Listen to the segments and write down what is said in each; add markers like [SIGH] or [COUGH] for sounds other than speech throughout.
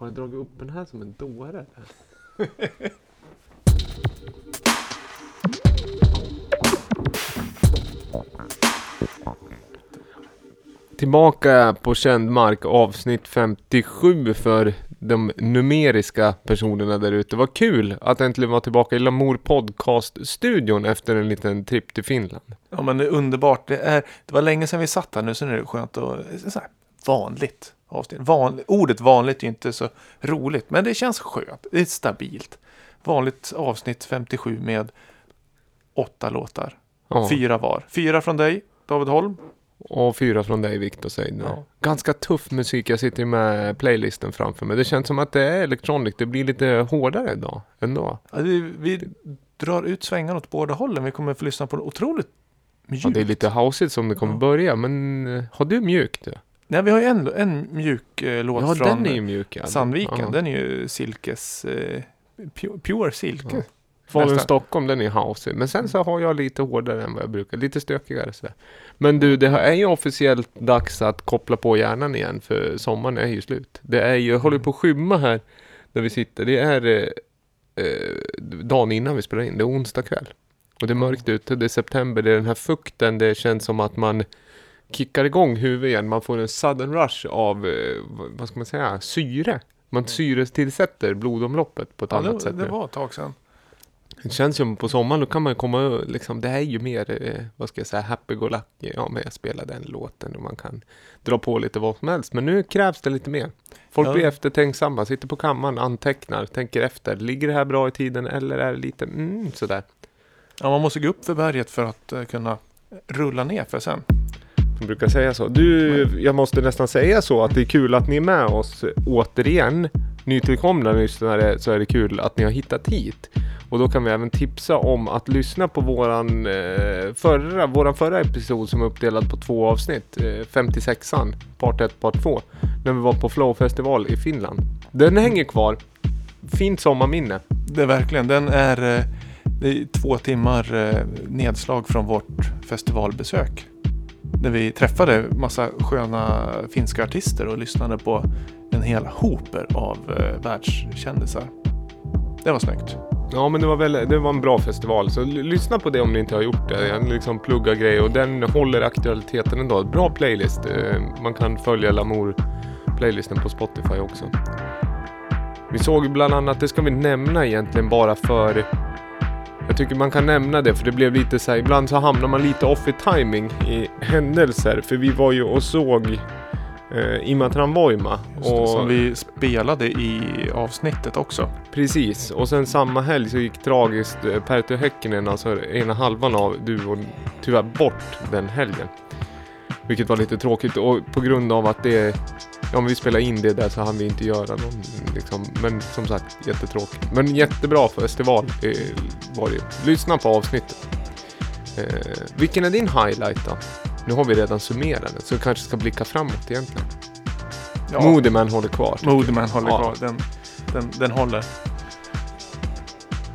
Har jag dragit upp den här som en dåre? Tillbaka på känd mark avsnitt 57 för de numeriska personerna där ute. Vad kul att äntligen vara tillbaka i Lamour Podcast-studion efter en liten tripp till Finland. Ja men det är underbart. Det, är, det var länge sedan vi satt här nu så nu är det skönt att så här, vanligt avsnitt. Van, ordet vanligt är ju inte så roligt men det känns skönt. Det är stabilt. Vanligt avsnitt 57 med åtta låtar. Ja. Fyra var. Fyra från dig, David Holm. Och fyra från dig Viktor Seidner. Ja. Ganska tuff musik. Jag sitter med playlisten framför mig. Det känns som att det är electronic. Det blir lite hårdare idag ändå. Ja, vi, vi drar ut svängarna åt båda hållen. Vi kommer få lyssna på en otroligt mjukt. Ja, det är lite houseigt som det kommer Ja. börja. Men eh, har du mjukt? Nej, vi har ju en, en mjuk eh, låt ja från den är ju mjuk. ja. Sandviken. Ja. Den är ju silkes... Eh, pu- pure silke. Ja. Falun. Stockholm, den är housey. Men sen så har jag lite hårdare än vad jag brukar. Lite stökigare sådär. Men du, det är ju officiellt dags att koppla på hjärnan igen. För sommaren är ju slut. Det är ju, jag håller på att skymma här. Där vi sitter. Det är eh, eh, dagen innan vi spelar in. Det är onsdag kväll. Och det är mörkt ute. Det är september. Det är den här fukten. Det känns som att man kickar igång huvudet igen. Man får en sudden rush av, eh, vad- ska man säga, syre. Man syretillsätter blodomloppet på ett Ja, annat det, sätt det nu. var ett tag sedan. Det känns som på sommaren, då kan man komma liksom, det är ju mer, eh, vad ska jag säga, happy-go-lucky. Ja, men jag spelar den låten och man kan dra på lite vad som helst. Men nu krävs det lite mer. Folk Ja. blir eftertänksamma, sitter på kammaren, antecknar, tänker efter. Ligger det här bra i tiden eller är det lite mm, sådär? Ja, man måste gå upp för berget för att eh, kunna rulla ner för sen. De brukar säga så. Du, jag måste nästan säga så att det är kul att ni är med oss återigen. Nytillkomna lyssnare så är det kul att ni har hittat hit. Och då kan vi även tipsa om att lyssna på våran eh, förra, våran förra episod som är uppdelad på två avsnitt. Eh, 56an, part 1, part 2. När vi var på Flow festival i Finland. Den hänger kvar. Fint sommarminne. Det är verkligen, den är, eh, det är två timmar eh, nedslag från vårt festivalbesök. När vi träffade massa sköna finska artister och lyssnade på en hel hoper av eh, världskändisar. Det var snyggt. Ja men det var, väl, det var en bra festival. Så lyssna på det om ni inte har gjort det. Jag liksom plugga grejer och den håller aktualiteten ändå. Bra playlist. Eh, man kan följa Lamour playlisten på Spotify också. Vi såg bland annat, det ska vi nämna egentligen bara för jag tycker man kan nämna det för det blev lite så här, ibland så hamnar man lite off i timing i händelser. För vi var ju och såg eh, Imatran Voima. Just det, Och Som vi spelade i avsnittet också. Precis, och sen samma helg så gick tragiskt eh, Perttu Häkkinen, alltså ena halvan av duon, tyvärr bort den helgen. Vilket var lite tråkigt och på grund av att det, men vi spelade in det där så hann vi inte göra någon liksom, men som sagt jättetråkigt. Men jättebra festival eh, var det. Lyssna på avsnittet. Eh, vilken är din highlight då? Nu har vi redan summerat det så vi kanske ska blicka framåt egentligen. Ja, Moody Man håller kvar. Modeman håller Ja. kvar. Den, den, den håller.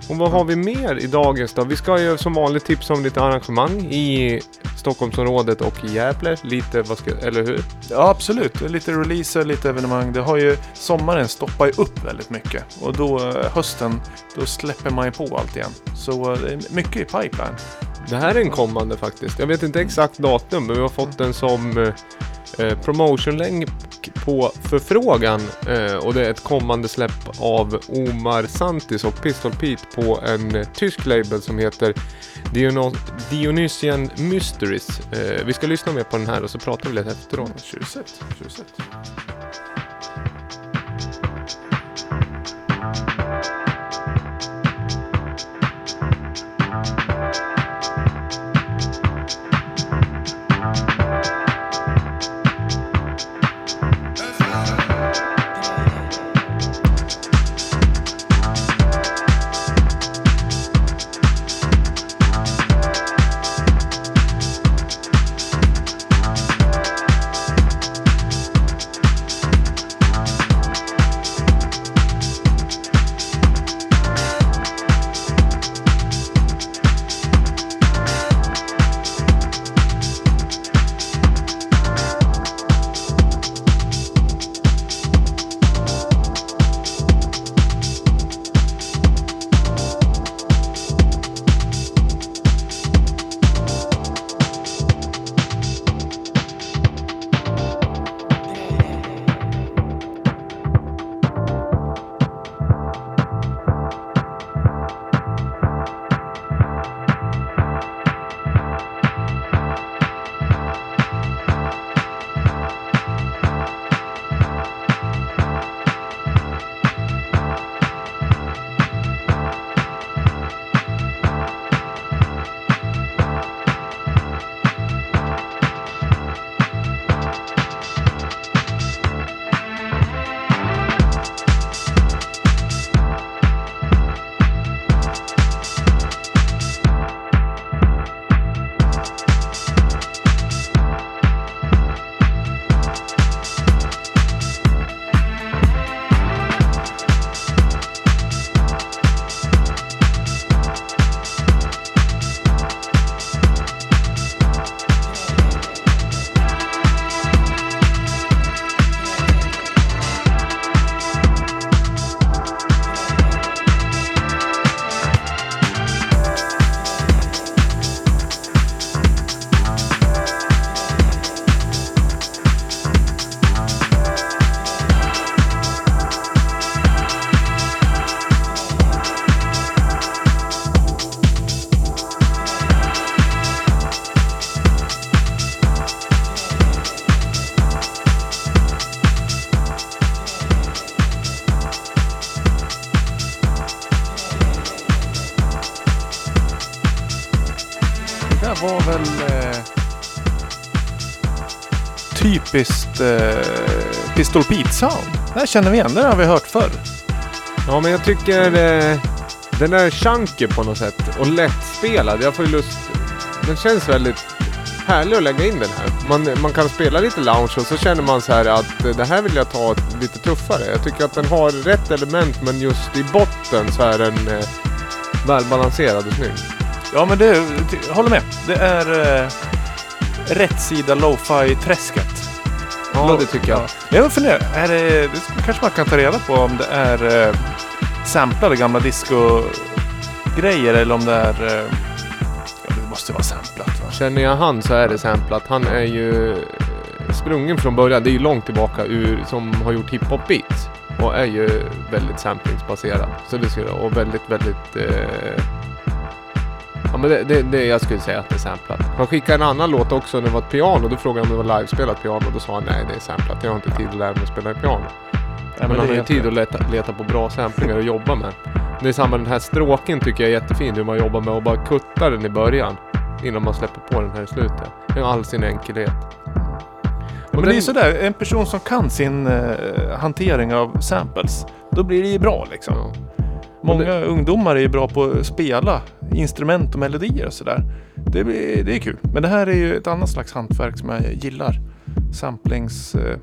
Och vad har vi mer i dagens då? Vi ska ju som vanligt tipsa om lite arrangemang i Stockholmsområdet och i Gävle. Lite, vad ska, eller hur? Ja, absolut. Lite releaser, lite evenemang. Det har ju, sommaren stoppar ju upp väldigt mycket. Och då eh, hösten, då släpper man ju på allt igen. Så eh, det är mycket i pipeline. Det här är en kommande faktiskt. Jag vet inte exakt datum, men vi har fått den som eh, promotionlänk på förfrågan. Eh, och det är ett kommande släpp av Omar Santis och Pistol Pete på en tysk label som heter Diono- Dionysian Mysteries. Eh, vi ska lyssna mer på den här och så pratar vi lite efteråt. Tjusigt, tjusigt. Eh, Pistol Pete sound. Det här känner vi igen, det har vi hört förr. Ja, men jag tycker eh, den är chunky på något sätt och lättspelad. Jag får ju lust... Den känns väldigt härlig att lägga in den här. Man, man kan spela lite lounge och så känner man så här att eh, det här vill jag ta lite tuffare. Jag tycker att den har rätt element men just i botten så är den eh, välbalanserad och snygg. Ja, men jag håller med. Det är eh, rätt sida lo-fi-träsket. Ja, det tycker jag. Ja. Jag funderar, är det, det kanske man kan ta reda på om det är eh, samplade gamla disco-grejer eller om det är... Eh, ja, det måste vara samplat va? Känner jag han så är det samplat. Han är ju eh, sprungen från början. Det är ju långt tillbaka ur som har gjort hiphop beats. Och är ju väldigt samplingsbaserad. Så det skulle och väldigt, väldigt... Eh, men det, det, det jag skulle säga att det är samplat. Han skickade en annan låt också när det var ett piano. Då frågade jag om det var livespelat piano. Då sa han nej det är samplat. Jag har inte tid att lära mig att spela piano. Ja, men han det har ju tid att leta, leta på bra samplingar och jobba med. Det är samma den här stråken tycker jag är jättefin. Hur man jobbar med att bara kutta den i början. Innan man släpper på den här i slutet. I all sin enkelhet. Men det är ju sådär, en person som kan sin eh, hantering av samples, då blir det ju bra liksom. Ja. Många ungdomar är ju bra på att spela instrument och melodier och sådär. Det, det är kul. Men det här är ju ett annat slags hantverk som jag gillar. Samplings... Eh,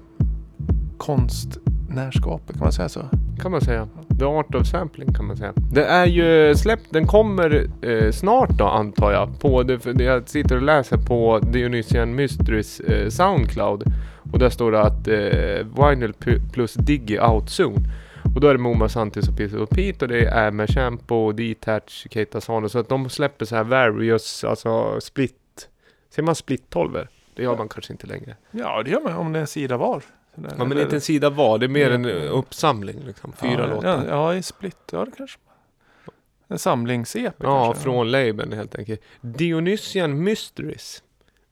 konstnärskapet, kan man säga så? Kan man säga. The Art of Sampling kan man säga. Det är ju släppt, den kommer eh, snart då antar jag. På det, för det jag sitter och läser på Dionysian Mysteries eh, Soundcloud. Och där står det att eh, Vinyl plus Diggy out soon. Och då är det Moma Santis och Pistol Pete och det är med Shampoo, Detach, Keita Sano. Så att de släpper så här various, alltså split. Ser man split 12 Det gör man kanske inte längre. Ja, det gör man om det är en sida var. Ja men inte en sida var, det är mer en uppsamling liksom. Fyra ja, låtar. Ja, ja, i split. Ja, det kanske. En samlings-EP Ja, kanske. från labeln helt enkelt. Dionysian Mysteries.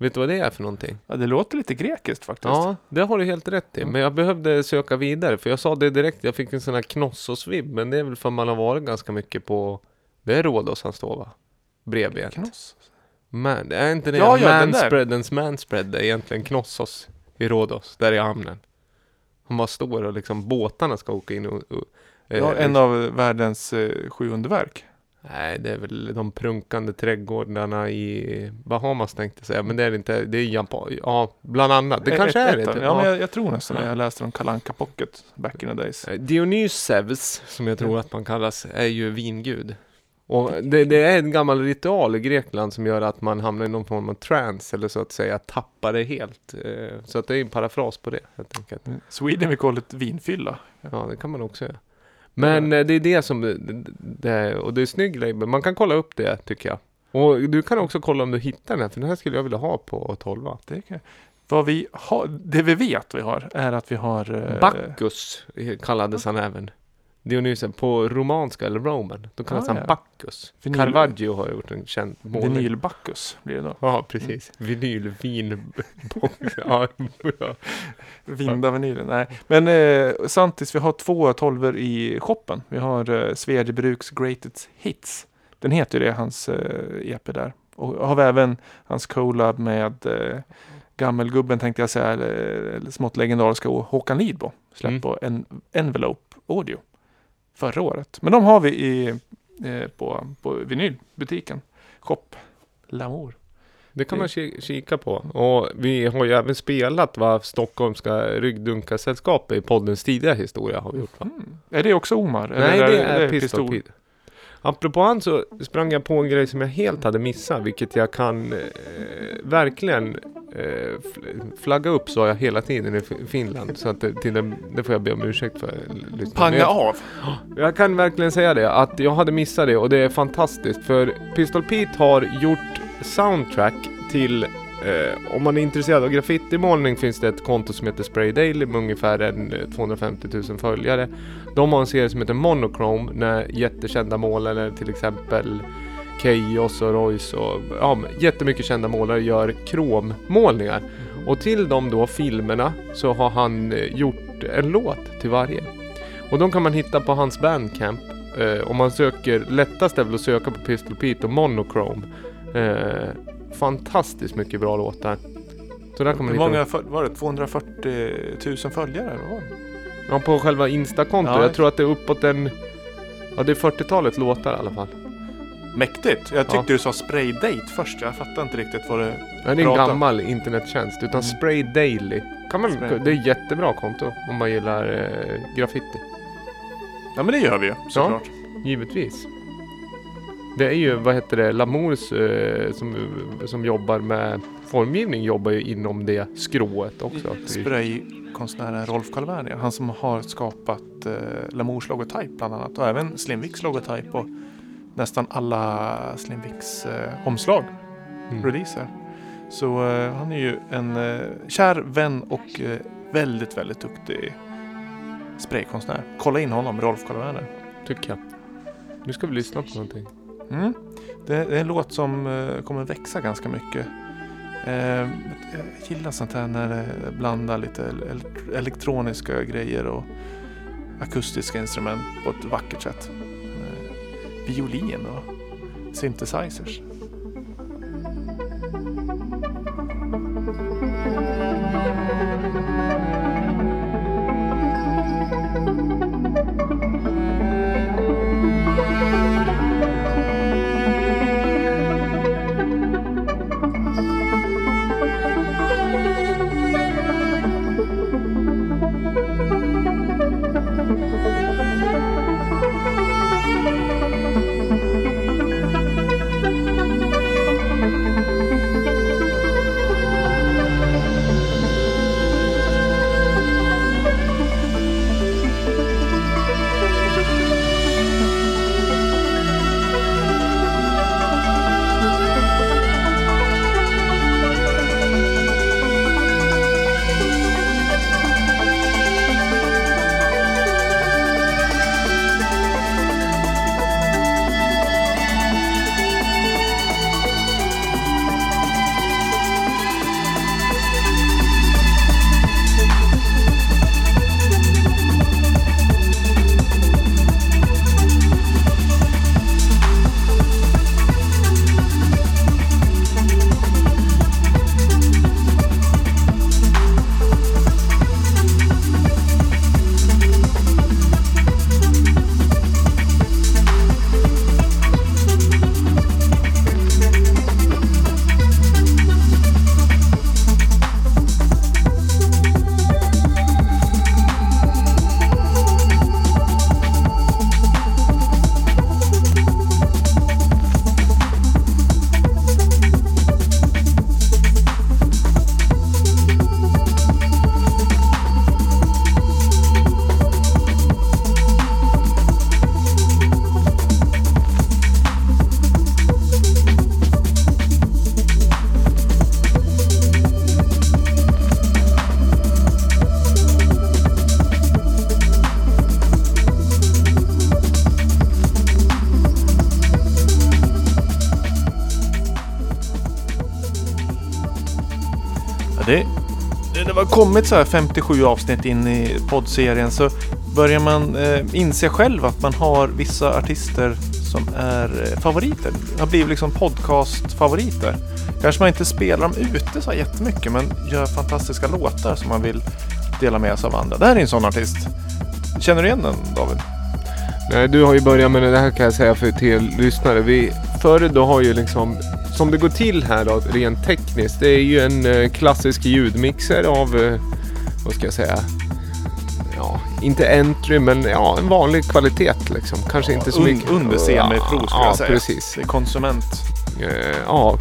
Vet du vad det är för någonting? Ja, det låter lite grekiskt faktiskt. Ja, det har du helt rätt i. Mm. Men jag behövde söka vidare. För jag sa det direkt. Jag fick en sån här Knossos-vibb. Men det är väl för man har varit ganska mycket på... Det är Rhodos han står va? Bredbent. Knoss. Man, det är inte det Ja, ja, manspreadens manspread. Det är egentligen Knossos i Rhodos. Där i hamnen. Han bara står och liksom båtarna ska åka in och... och eh, Ja, en av världens eh, sju underverk. Nej, det är väl de prunkande trädgårdarna i Bahamas tänkte jag säga. Men det är det inte. Det är Japan. Ja, bland annat. Det kanske är Ett- det. ett- Ja, men jag, jag tror nästan det. Jag läste om Kalanka Pocket back in the days. Eh, Dionysevs, som jag tror att man kallas, är ju vingud. Och det, det är en gammal ritual i Grekland som gör att man hamnar i någon form av trance eller så att säga tappar det helt. Eh, Så att det är en parafras på det helt enkelt. Sweden we call it vinfylla. Ja, det kan man också göra. Men eh, det är det som det, det och det är snygg label. Man kan kolla upp det tycker jag. Och du kan också kolla om du hittar den här, för den här skulle jag vilja ha på 12. Det, kan, vad vi har, det vi vet vi har är att vi har... eh, Bacchus eh, kallades han även. Dionysen på romanska eller roman. Då kallas Ah, han ja. Bacchus. Vinyl- Caravaggio har gjort en känd målning. Vinyl-Bacchus blir det då. Ja, precis. Vinyl, vin, [LAUGHS] ja. Vinda vinylen. Nej. Men eh, Santis, vi har två tolver i shoppen. Vi har eh, Svedjebruks Greatest Hits. Den heter ju det, hans eh, EP där. Och har vi även hans collab med eh, gammelgubben tänkte jag säga, eller, eller smått legendariska Håkan Lidbo. Släpp Mm. på en Envelope Audio förra året. Men de har vi i, eh, på, på vinylbutiken. Shop Lamour. Det kan man ki- kika på. Och vi har ju även spelat va, Stockholmska ryggdunkarsällskapet i poddens tidiga historia. Har vi gjort, va? Mm. Är det också Omar? Nej, Eller det är Pistol Pete. Apropå han så sprang jag på en grej som jag helt hade missat, vilket jag kan eh, verkligen eh, fl- flagga upp, sa jag hela tiden i Finland. Så att det, till den, det får jag be om ursäkt för. lyssnarna. Men Panga jag, av. jag kan verkligen säga det, att jag hade missat det och det är fantastiskt. För Pistol Pete har gjort soundtrack till Eh, om man är intresserad av graffitimålning finns det ett konto som heter Spray Daily med ungefär en, eh, 250 000 följare. De har en serie som heter Monochrome när jättekända målare till exempel Keyos och Royce och ja, jättemycket kända målare gör krommålningar. Och till de då filmerna så har han eh, gjort en låt till varje. Och de kan man hitta på hans bandcamp. Eh, om man söker, lättast är väl att söka på Pistol Pete och Monochrome. Eh, fantastiskt mycket bra låtar. Så där man Hur många föl- var det? 240 000 följare? Eller vad? Ja, på själva Insta-kontot. Ja. Jag tror att det är uppåt en... Ja, det är 40-talet låtar i alla fall. Mäktigt. Jag tyckte Ja. du sa spraydate först. Jag fattar inte riktigt vad det... Nej, det är en gammal internettjänst. Utan Mm. Spray Daily. Kan man, Spray. det är ett jättebra konto om man gillar eh, graffiti. Ja men det gör vi ju såklart. Givetvis. Det är ju, vad heter det, Lamours eh, som, som jobbar med formgivning jobbar ju inom det skrået också. Spraykonstnären Rolf Calvania. Han som har skapat eh, Lamours logotyp bland annat. Och även Slimviks logotyp och nästan alla Slimviks eh, omslag. Mm. releaser. Så eh, han är ju en eh, kär vän och eh, väldigt, väldigt duktig spraykonstnär. Kolla in honom, Rolf Karl Tycker jag. Nu ska vi lyssna på någonting. mm. det, det är en låt som eh, kommer växa ganska mycket. Eh, jag gillar sånt här när det blandar lite elektroniska grejer och akustiska instrument på ett vackert sätt. Eh, violin och synthesizers. Kommit så här 57 avsnitt in i poddserien så börjar man eh, inse själv att man har vissa artister som är eh, favoriter. Har blivit liksom podcastfavoriter. Kanske man inte spelar dem ute så här jättemycket men gör fantastiska låtar som man vill dela med sig av andra. Det här är en sån artist. Känner du igen den David? Nej, du har ju börjat med det här kan jag säga för till lyssnare. Vi, förr då har ju liksom, som det går till här då, rent tekniskt. Det är ju en eh, klassisk ljudmixer av, eh, vad ska jag säga, ja, inte entry men ja, en vanlig kvalitet liksom. Kanske inte så Un- mycket. Under semi-pro skulle ja, jag säga. precis. Det är konsument. Eh, ja,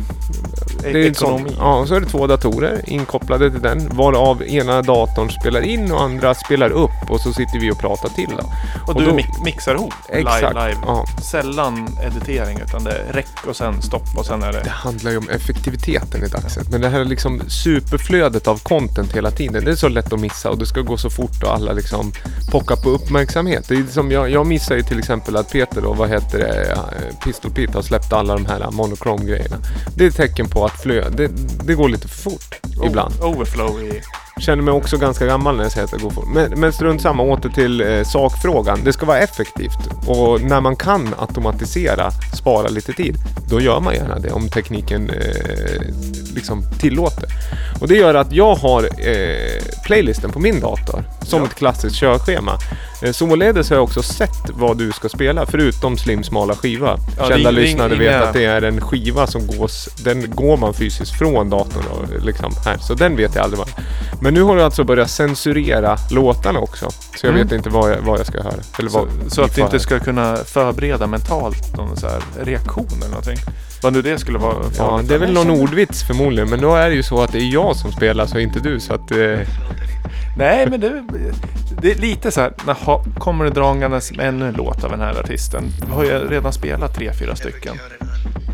det är sån, ja, så är det två datorer inkopplade till den. Varav ena datorn spelar in och andra spelar upp. Och så sitter vi och pratar till då. Och, och du då- mixar ihop Exakt. live, live. Ja. Sällan editering utan det är räck och sen stopp och sen är Det det... handlar ju om effektiviteten i dagsläget. Men det här är liksom superflödet av content hela tiden. Det är så lätt att missa och det ska gå så fort och alla liksom pockar på uppmärksamhet. Det är som jag, jag missar ju till exempel att Peter och vad heter det, eh, Pistol Pete har släppt alla de här monochrome grejerna. Det är ett tecken på att flö, det, det går lite för fort ibland. O- Overflow i känner mig också ganska gammal när jag säger att det går fort. Men, men strunt samma, åter till eh, sakfrågan. Det ska vara effektivt. Och när man kan automatisera, spara lite tid, då gör man gärna det om tekniken eh, liksom tillåter. Och det gör att jag har eh, playlisten på min dator som Ja. ett klassiskt körschema. Eh, således har jag också sett vad du ska spela, förutom Slim smala skiva. Ja, Kända ring- ring- lyssnare vet inga- att det är en skiva som gås, den går man fysiskt från datorn och liksom här. Så den vet jag aldrig vad Men nu har du alltså börjat censurera låtarna också. Så jag Mm. vet inte vad jag, vad jag ska höra. Eller Så, vad så att det inte ska kunna förbereda mentalt någon så reaktion eller någonting. Vad nu det skulle vara Ja, det är väl någon ordvits förmodligen. Men då är det ju så att det är jag som spelar så inte du. Så att... Eh, Nej, men det, det är lite så här. Naha, kommer det dragandes med ännu en låt av den här artisten? Vi har ju redan spelat tre, fyra stycken.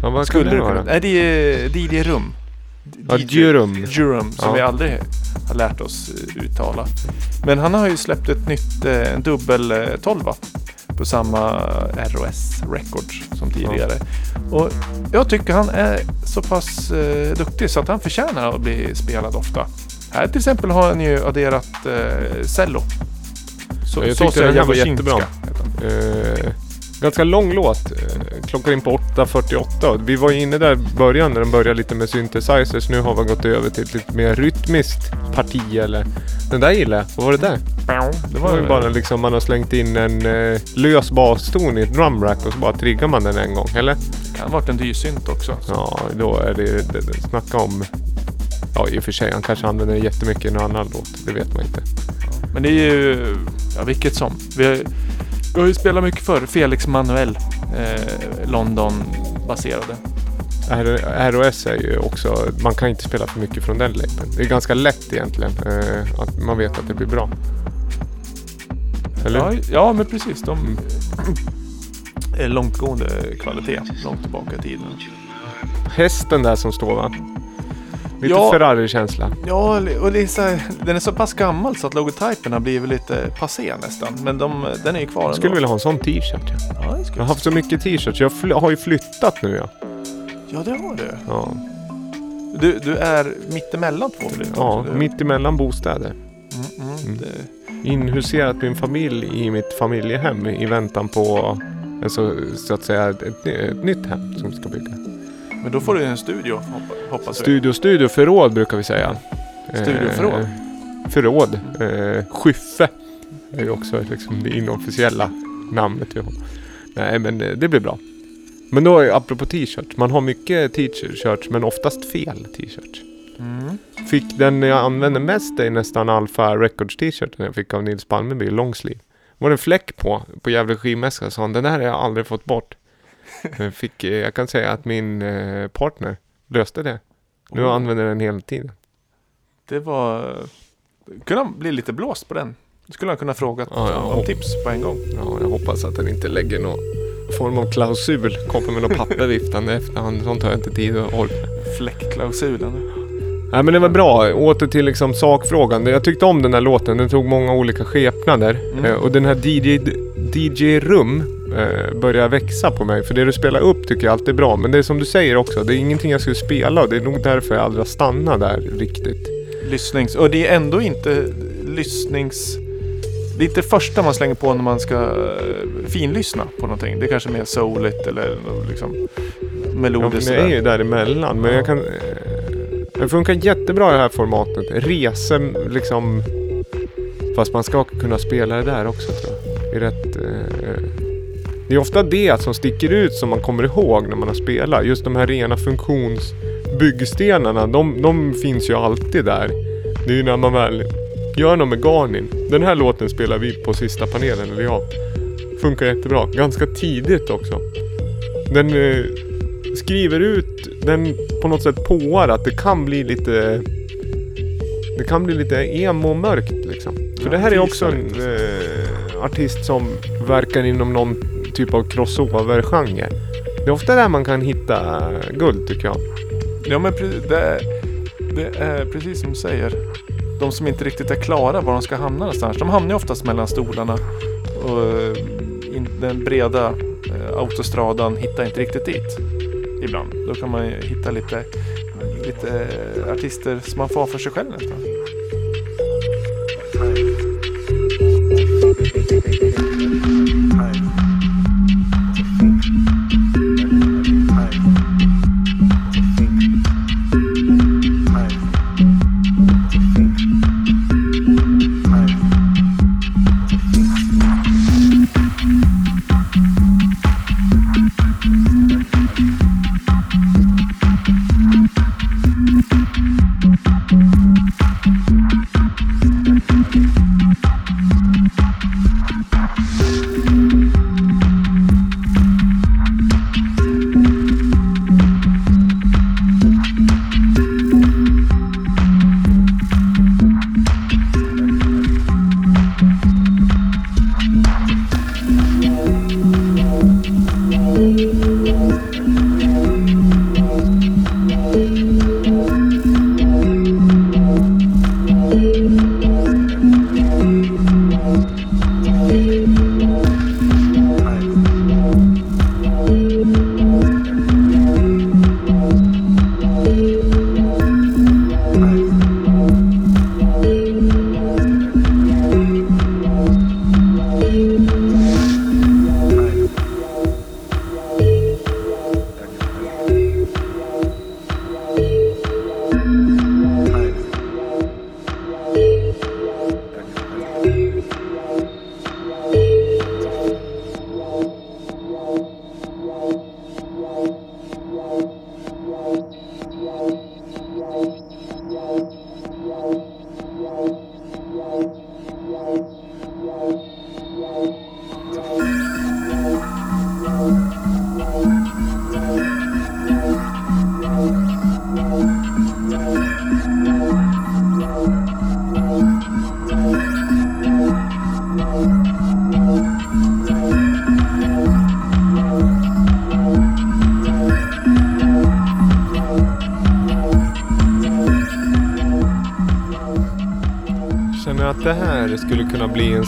ja, vad Skulle det vara? Nej, det är DJ Rum. Ja, Djurum. Djurum, som Ja. vi aldrig har lärt oss eh, uttala. Men han har ju släppt ett nytt, eh, en dubbel eh, 12 på samma ROS Records som tidigare. Och jag tycker han är så pass eh, duktig så att han förtjänar att bli spelad ofta. Här till exempel har han ju adderat eh, cello. Så, Ja, jag så tyckte säger den här var jättebra. Eh, ganska lång låt. Eh, klockar in på 8.48. Vi var inne där i början när den började lite med synthesizers. Nu har vi gått över till ett lite mer rytmiskt parti eller... Den där gillar jag. Vad var det där? Det var ju bara liksom man har slängt in en eh, lös baston i ett drumrack och så bara triggar man den en gång. Eller? kan ha varit en dyrsynt också. Ja, då är det, det, det snacka om... Ja, i och för sig. Han kanske använder den jättemycket i någon annan låt. Det vet man inte. Men det är ju, ja vilket som. Vi har, vi har ju spelat mycket förr. Felix Manuel, eh, London-baserade. ROS är ju också, man kan inte spela för mycket från den labeln. Det är ganska lätt egentligen. Eh, att man vet att det blir bra. Eller? Ja, ja, men precis. De är långtgående kvalitet, långt tillbaka i tiden. Hästen där som står va? Lite Ja. Ferrari-känsla. Ja, och det är så här, den är så pass gammal så att logotypen har blivit lite passé nästan. Men de, den är ju kvar Jag ändå. skulle vilja ha en sån t-shirt. Ja. Ja, Jag skulle... har haft så mycket t-shirts. Jag har ju flyttat nu ja. ja, det har du. Ja, Du, du är mittemellan två flyttar. ja du... mitt emellan bostäder. Mm, mm, Mm. Det... Inhuserat min familj i mitt familjehem i väntan på en så, att säga ett, ett nytt hem som ska bygga. Men då får du en studio, hoppa- hoppas. Studio, studio, förråd brukar vi säga. Studioförråd? Eh, förråd. Eh, Skyffe är ju också liksom det inofficiella namnet vi har. Nej men eh, det blir bra. Men då, är- apropå t-shirts. Man har mycket t-shirts men oftast fel t-shirts. Mm. Fick den jag använde mest är nästan Alpha Records t-shirten jag fick av Nils Palmeby, longsleeve. var det en fläck på, på Gävle skivmässa. Sa han, den här har jag aldrig fått bort. [LAUGHS] Jag, fick, eh, jag kan säga att min eh, partner löste det. Nu Oh. använder jag den hela tiden. Det var... Kunde han bli lite blåst på den? Skulle han kunna fråga Ja, ja. om tips på en gång? Ja, jag hoppas att den inte lägger någon form av klausul. Kommer med något papper viftande efterhand. Sånt har jag inte tid att orka. Fläckklausulen. Nej men det var bra. Åter till liksom sakfrågan. Jag tyckte om den här låten. Den tog många olika skepnader. Mm. Eh, och den här DJ, DJ Rum eh, börjar växa på mig. För det du spelar upp tycker jag alltid är bra. Men det är som du säger också. Det är ingenting jag skulle spela. Och det är nog därför jag aldrig har stannat där riktigt. Lyssnings... Och det är ändå inte lyssnings... Det är inte första man slänger på när man ska eh, finlyssna på någonting. Det är kanske mer souligt eller liksom Ja, melodiskt. för det är ju däremellan. Men jag kan... Eh, det funkar jättebra i det här formatet. Resor liksom... Fast man ska kunna spela det där också tror jag. I rätt... Det är ofta det som sticker ut som man kommer ihåg när man har spelat. Just de här rena funktionsbyggstenarna. De, de finns ju alltid där. Det är ju när man väl gör något med Garnin. Den här låten spelar vi på sista panelen, eller jag. Funkar jättebra. Ganska tidigt också. Den eh, skriver ut, den på något sätt påar att det kan bli lite... Det kan bli lite emo-mörkt liksom. För Ja, det här är också en eh, artist som verkar inom någon typ av crossover-genre. Det är ofta där man kan hitta eh, guld tycker jag. Ja men det är, det är precis som du säger. De som inte riktigt är klara var de ska hamna någonstans. De hamnar ju oftast mellan stolarna. Och eh, den breda eh, autostradan hittar inte riktigt dit. Ibland. Då kan man ju hitta lite, lite artister som man får ha för sig själv nästan.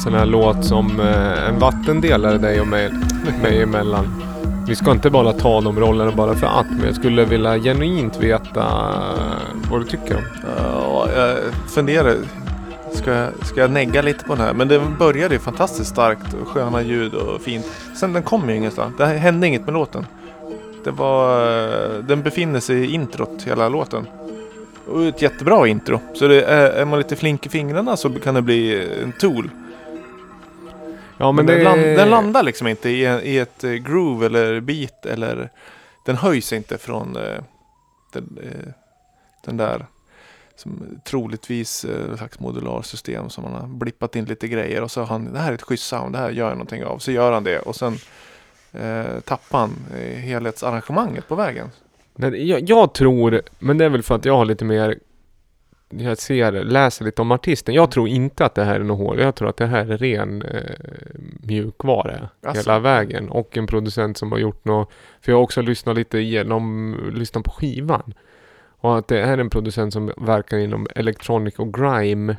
Sån här låt som eh, en vattendelare dig och mig, mig emellan. Vi ska inte bara ta de rollerna bara för att, men jag skulle vilja genuint veta vad du tycker om. Ja, jag funderar. Ska jag, ska jag negga lite på den här? Men det började ju fantastiskt starkt och sköna ljud och fint. Sen den kom ju ingenstans. Det hände inget med låten. Det var... Den befinner sig i introt hela låten. Och ett jättebra intro. Så det är man lite flink i fingrarna så kan det bli en tool. Ja, Men, men, den, land, den landar liksom inte i, i ett eh, groove eller beat eller... Den höjs inte från eh, den, eh, den där som troligtvis eh, slags modularsystem som man har blippat in lite grejer och så har han det här är ett schysst sound, det här gör jag någonting av. Så gör han det och sen eh, tappar han eh, helhetsarrangemanget på vägen. Jag, jag tror, men det är väl för att jag har lite mer jag ser, läser lite om artisten. Jag tror inte att det här är något hål. Jag tror att det här är ren eh, mjukvara Alltså. hela vägen. Och en producent som har gjort något. För jag har också lyssnat lite igenom, lyssnat på skivan. Och att det är en producent som verkar inom electronic och grime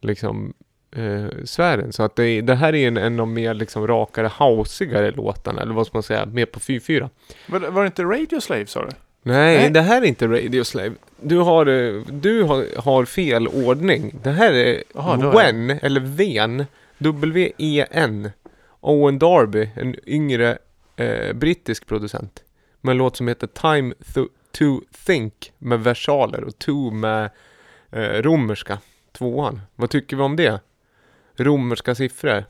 liksom eh, sfären. Så att det, det här är en, en av mer liksom rakare, hausigare låtarna. Eller vad ska man säga, mer på 4-4. Var, var det inte Radio Slave sa du? Nej, Nej. det här är inte Radio Slave. Du har, eh, du har, har fel ordning. Det här är Jaha, då är Wen, eller Ven, W-E-N. Owen Darby, en yngre eh, brittisk producent. Med en låt som heter Time Th- to Think med versaler och To med eh, romerska, tvåan. Vad tycker vi om det? Romerska siffror.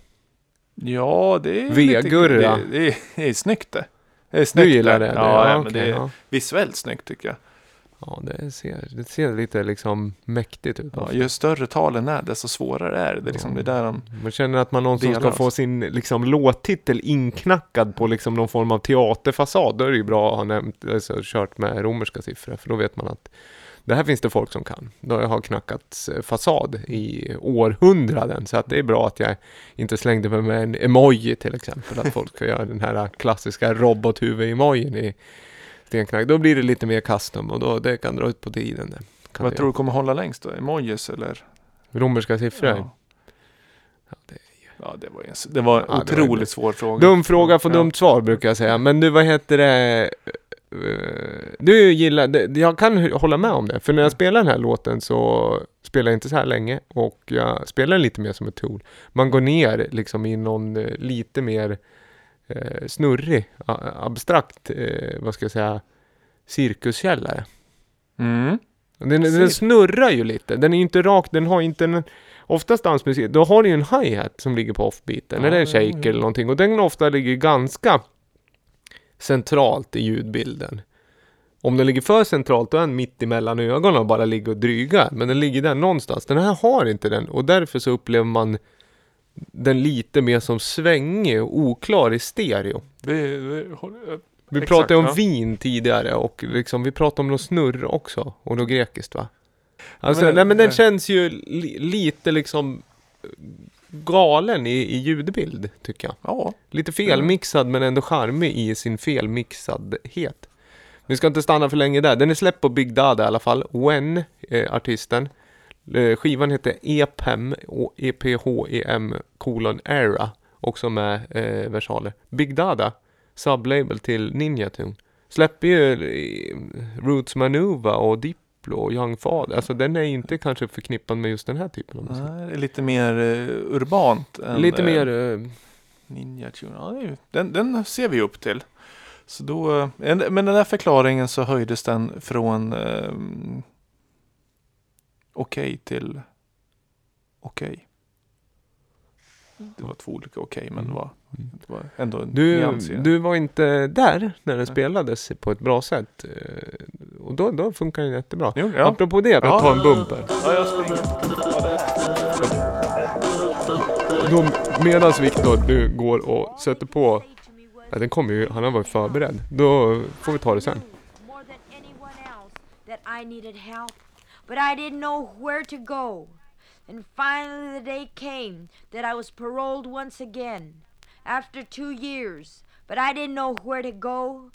Ja, det är V-gurra. lite- Det, det, är, det är snyggt det. Det är snyggt Du gillar det? Ja, det ja, men okej, det är ja. visuellt snyggt tycker jag. Ja det, ser, det ser lite liksom mäktigt ut. Ja, ju större talen är desto svårare är det. Det är, liksom, det är där de... Man känner att man någonsin ska Delar, få sin liksom, låttitel inknackad på liksom, någon form av teaterfasad. Då är det ju bra att ha nämnt, alltså, kört med romerska siffror. För då vet man att det här finns det folk som kan. Då har knackats eh, fasad i århundraden. Så att det är bra att jag inte slängde mig med en emoji till exempel. Att folk ska göra den här klassiska robothuvud-emojin i stenknack. Då blir det lite mer custom och då, det kan dra ut på tiden. Det. Kan Vad det tror du kommer hålla längst då? Emojis eller? göra. Romerska siffror? Ja. Ja, det Ja, det var en, det var Ja, det var otroligt en- svår fråga. Dum fråga får Ja. dumt svar brukar jag säga. Men du, vad heter det? eh, du gillar, jag kan hålla med om det. För när jag spelar den här låten så spelar jag inte så här länge. Och jag spelar lite mer som ett tool. Man går ner liksom i någon eh, lite mer eh, snurrig, abstrakt, eh, vad ska jag säga, cirkuskällare. Mm. Den, den snurrar ju lite. Den är inte rak, den har inte en... Oftast dansmusik, då har du ju en hi-hat som ligger på offbeaten, Ja, eller en ja, shake ja. eller någonting. Och den ofta ligger ganska centralt i ljudbilden. Om den ligger för centralt, då är den mitt emellan ögonen och bara ligger och drygar. Men den ligger där någonstans. Den här har inte den och därför så upplever man den lite mer som svängig och oklar i stereo. Det, det, håller- Vi Exakt, pratade om ja. vin tidigare och liksom, vi pratade om någon snurr också. Och något grekiskt va? Alltså, Men- nej men den eh. känns ju li, lite liksom eh, galen i, i ljudbild, tycker jag. ja. Lite felmixad men ändå charmig i sin felmixadhet. Vi ska inte stanna för länge där. Den är släppt på Big Dada i alla fall. When, eh, artisten. Eh, skivan heter EPEM, och E EPHEM kolon Era. Också med eh, versaler. Big Dada, sublabel till Ninja Tune. Släpper ju eh, Roots Manuva och Diplo och Young Father. Alltså den är inte kanske förknippad med just den här typen av musik. Nej, lite mer eh, urbant. Än, Lite mer... Eh, Ninja Tune. Ja, den, den ser vi upp till. Så då, en- men den där förklaringen så höjdes den från ehm, okej till okej. Det var två olika okej men det var, det var ändå en Du, nyans du var inte där när den Nej. spelades på ett bra sätt. eh, Och då, då funkar den jättebra. Jo, ja. Apropå det, att Ja. ta en bumper. Ja, jag springer. Då, medans Viktor nu går och sätter på, ja, den kommer ju, han har varit förberedd. Då får vi ta det sen. But I didn't know where to go. And finally the day came that I was paroled once again after two years, but I didn't know where to go.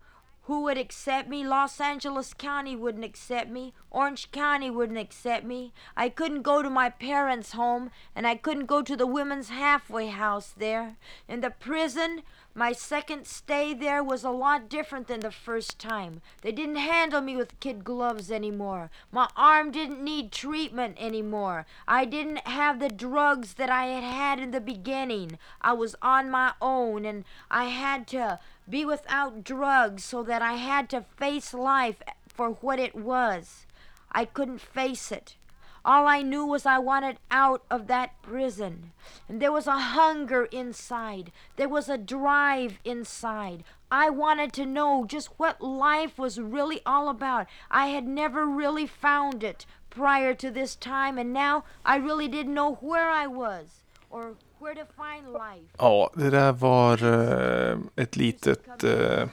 Who would accept me? Los Angeles County wouldn't accept me. Orange County wouldn't accept me. I couldn't go to my parents' home, and I couldn't go to the women's halfway house there. In the prison, my second stay there was a lot different than the first time. They didn't handle me with kid gloves anymore. My arm didn't need treatment anymore. I didn't have the drugs that I had had in the beginning. I was on my own and I had to be without drugs so that I had to face life for what it was. I couldn't face it. All I knew was I wanted out of that prison. And there was a hunger inside. There was a drive inside. I wanted to know just what life was really all about. I had never really found it prior to this time, and now I really didn't know where I was or where to find life. Ja, det där var eh, ett litet eh,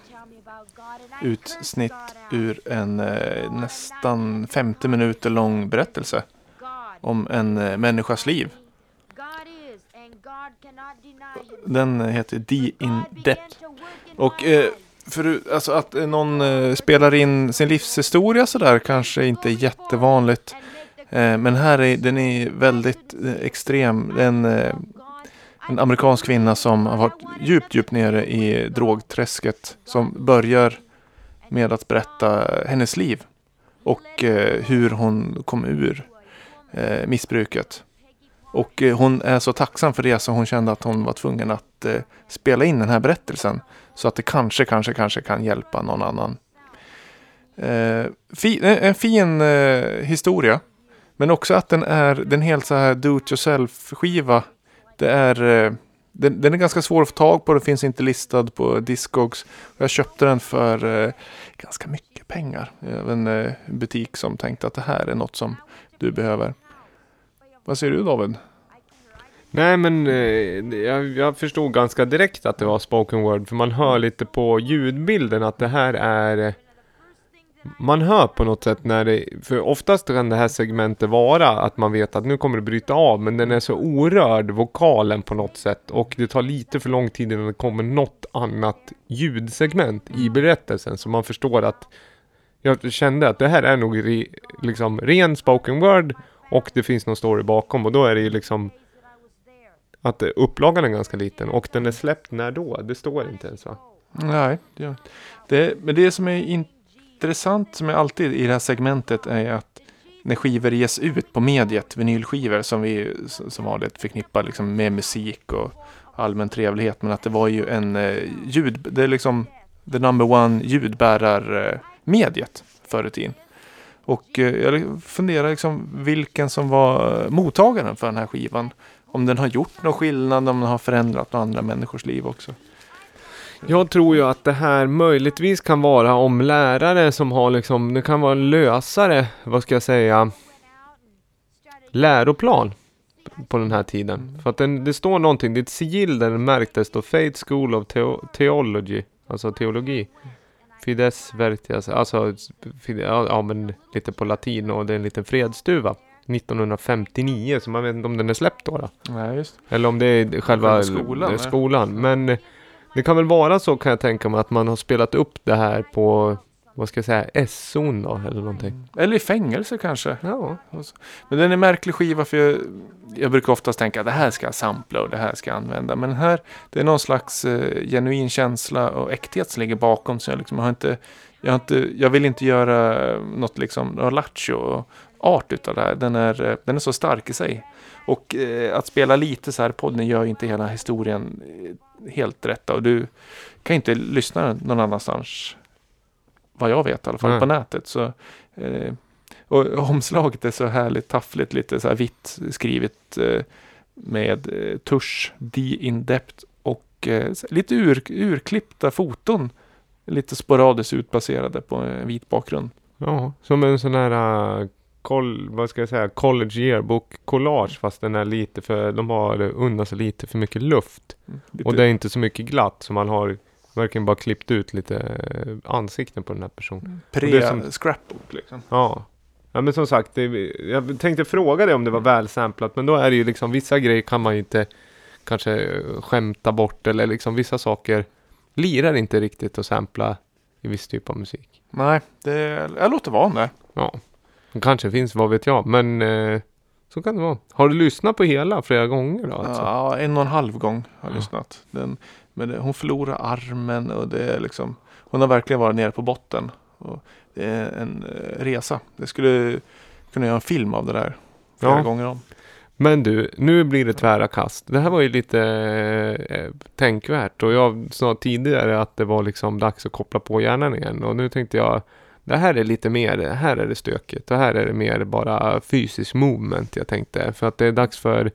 utsnitt ur en eh, nästan 50 minuter lång berättelse om en eh, människas liv. Den eh, heter The In Depth. Och eh, för, alltså att eh, någon eh, spelar in sin livshistoria sådär kanske inte är jättevanligt. Eh, men här är den är väldigt extrem. Den, en amerikansk kvinna som har varit djupt, djupt nere i drogträsket. Som börjar med att berätta hennes liv. Och hur hon kom ur eh, missbruket. Och eh, hon är så tacksam för det så hon kände att hon var tvungen att eh, spela in den här berättelsen. Så att det kanske, kanske, kanske kan hjälpa någon annan. Eh, fi, en, en fin eh, historia. Men också att den är den helt så här do it yourself skiva. Det är, eh, den, den är ganska svår att få tag på. Den finns inte listad på Discogs. Jag köpte den för eh, ganska mycket pengar. Av eh, en eh, butik som tänkte att det här är något som du behöver. Vad säger du David? Nej men eh, jag, jag förstod ganska direkt att det var spoken word. För man hör lite på ljudbilden att det här är... Man hör på något sätt när det... För oftast kan det här segmentet vara att man vet att nu kommer det bryta av. Men den är så orörd, vokalen på något sätt. Och det tar lite för lång tid innan det kommer något annat ljudsegment i berättelsen. Så man förstår att... Jag kände att det här är nog re, liksom ren spoken word. Och det finns någon story bakom. Och då är det ju liksom att upplagan är ganska liten och den är släppt när då? Det står inte ens va? Nej, det gör det, men det som är intressant som är alltid i det här segmentet är att när skivor ges ut på mediet, vinylskivor som vi som vanligt förknippar liksom med musik och allmän trevlighet. Men att det var ju en eh, ljud, det är liksom the number one ljudbärar ljudbärarmediet förr i tiden. Och eh, jag funderar liksom vilken som var mottagaren för den här skivan. Om den har gjort någon skillnad, om den har förändrat några andra människors liv också. Jag tror ju att det här möjligtvis kan vara om lärare som har liksom, det kan vara en lösare, vad ska jag säga, läroplan på den här tiden. För att den, det står någonting, det är ett sigill där det märktes då Faith School of Theo- Theology, alltså teologi. Fides Vertias, alltså fide, ja, men lite på latin och det är en liten fredsduva. 1959, så man vet inte om den är släppt då. då. Nej, just Eller om det är själva skolan, skolan. ja. skolan. Men eh, det kan väl vara så kan jag tänka mig att man har spelat upp det här på, vad ska jag säga, S-zon då eller någonting. Eller i fängelse kanske. Ja, Men den är märklig skiva för jag, jag brukar oftast tänka att det här ska jag sampla och det här ska jag använda. Men här, det är någon slags eh, genuin känsla och äkthet som ligger bakom. Så jag, liksom, har inte, jag, har inte, jag vill inte göra något liksom, lattjo art utav det här. Den är, eh, den är så stark i sig. Och eh, att spela lite så här podden gör ju inte hela historien eh, helt rätta. Och du kan inte lyssna någon annanstans. Vad jag vet i alla fall, Nej. på nätet. Så, eh, och omslaget är så härligt taffligt, lite så här vitt skrivet eh, med eh, tusch, D in depth och eh, lite ur, urklippta foton. Lite sporadiskt utbaserade på en vit bakgrund. ja, som en sån här, uh, col, vad ska jag säga, college yearbook collage fast den är lite för, de har unnat sig lite för mycket luft. Lite, Och det är inte så mycket glatt så man har verkligen bara klippt ut lite eh, ansikten på den här personen. som- pre-scrapbook liksom. Ja. Ja men som sagt, det, jag tänkte fråga dig om det var välsamplat men då är det ju liksom vissa grejer kan man ju inte kanske eh, skämta bort eller liksom vissa saker lirar inte riktigt att sampla i viss typ av musik. Nej, det, jag låter vara det. Ja, det kanske finns, vad vet jag, men eh, så kan det vara. Har du lyssnat på hela flera gånger då? Alltså? Ja, en och en halv gång har jag Ja. lyssnat. Den, men det, hon förlorar armen och det är liksom Hon har verkligen varit nere på botten. Och det är en eh, resa. Det skulle kunna göra en film av det där. Flera Ja. gånger om. Men du, nu blir det tvära kast. Det här var ju lite eh, tänkvärt och jag sa tidigare att det var liksom dags att koppla på hjärnan igen och nu tänkte jag det här är lite mer, här är det stökigt och här är det mer bara fysisk movement jag tänkte för att det är dags för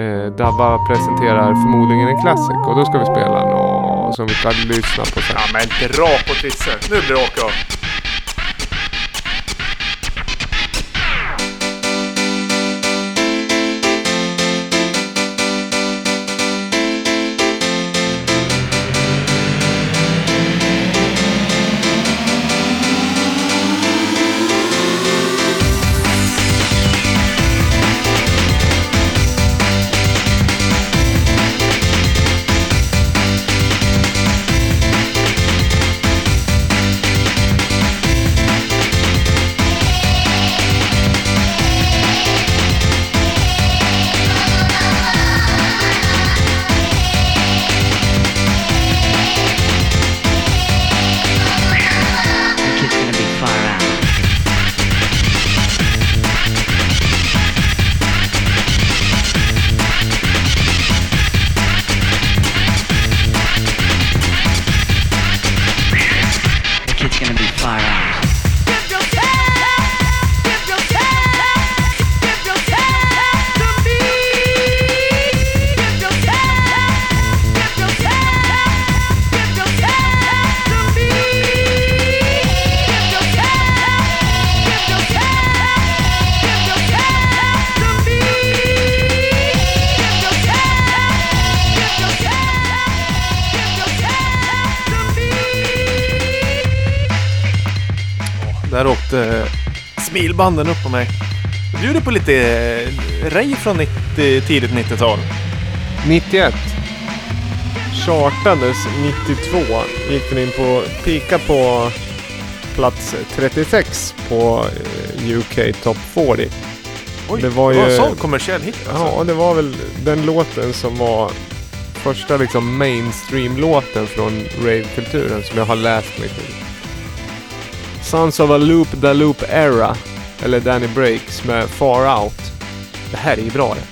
eh, Dabba presenterar förmodligen en klassik och då ska vi spela något som vi ska lyssna på sen. Ja men dra på Tisse. Nu blir det åka av! Smilbanden upp på mig. Bjuder på lite eh, rave från 90, tidigt 90-tal. 91 chartades 92 gick den in på pika på plats 36 på eh, UK Top 40. Oj, Det var det var ju- en sån kommersiell hit alltså. Ja, det var väl den låten som var första liksom mainstream-låten från rave-kulturen som jag har läst mig till. Sons of a Loop Da Loop Era, eller Danny Breaks med Far Out. Det här är ju bra det.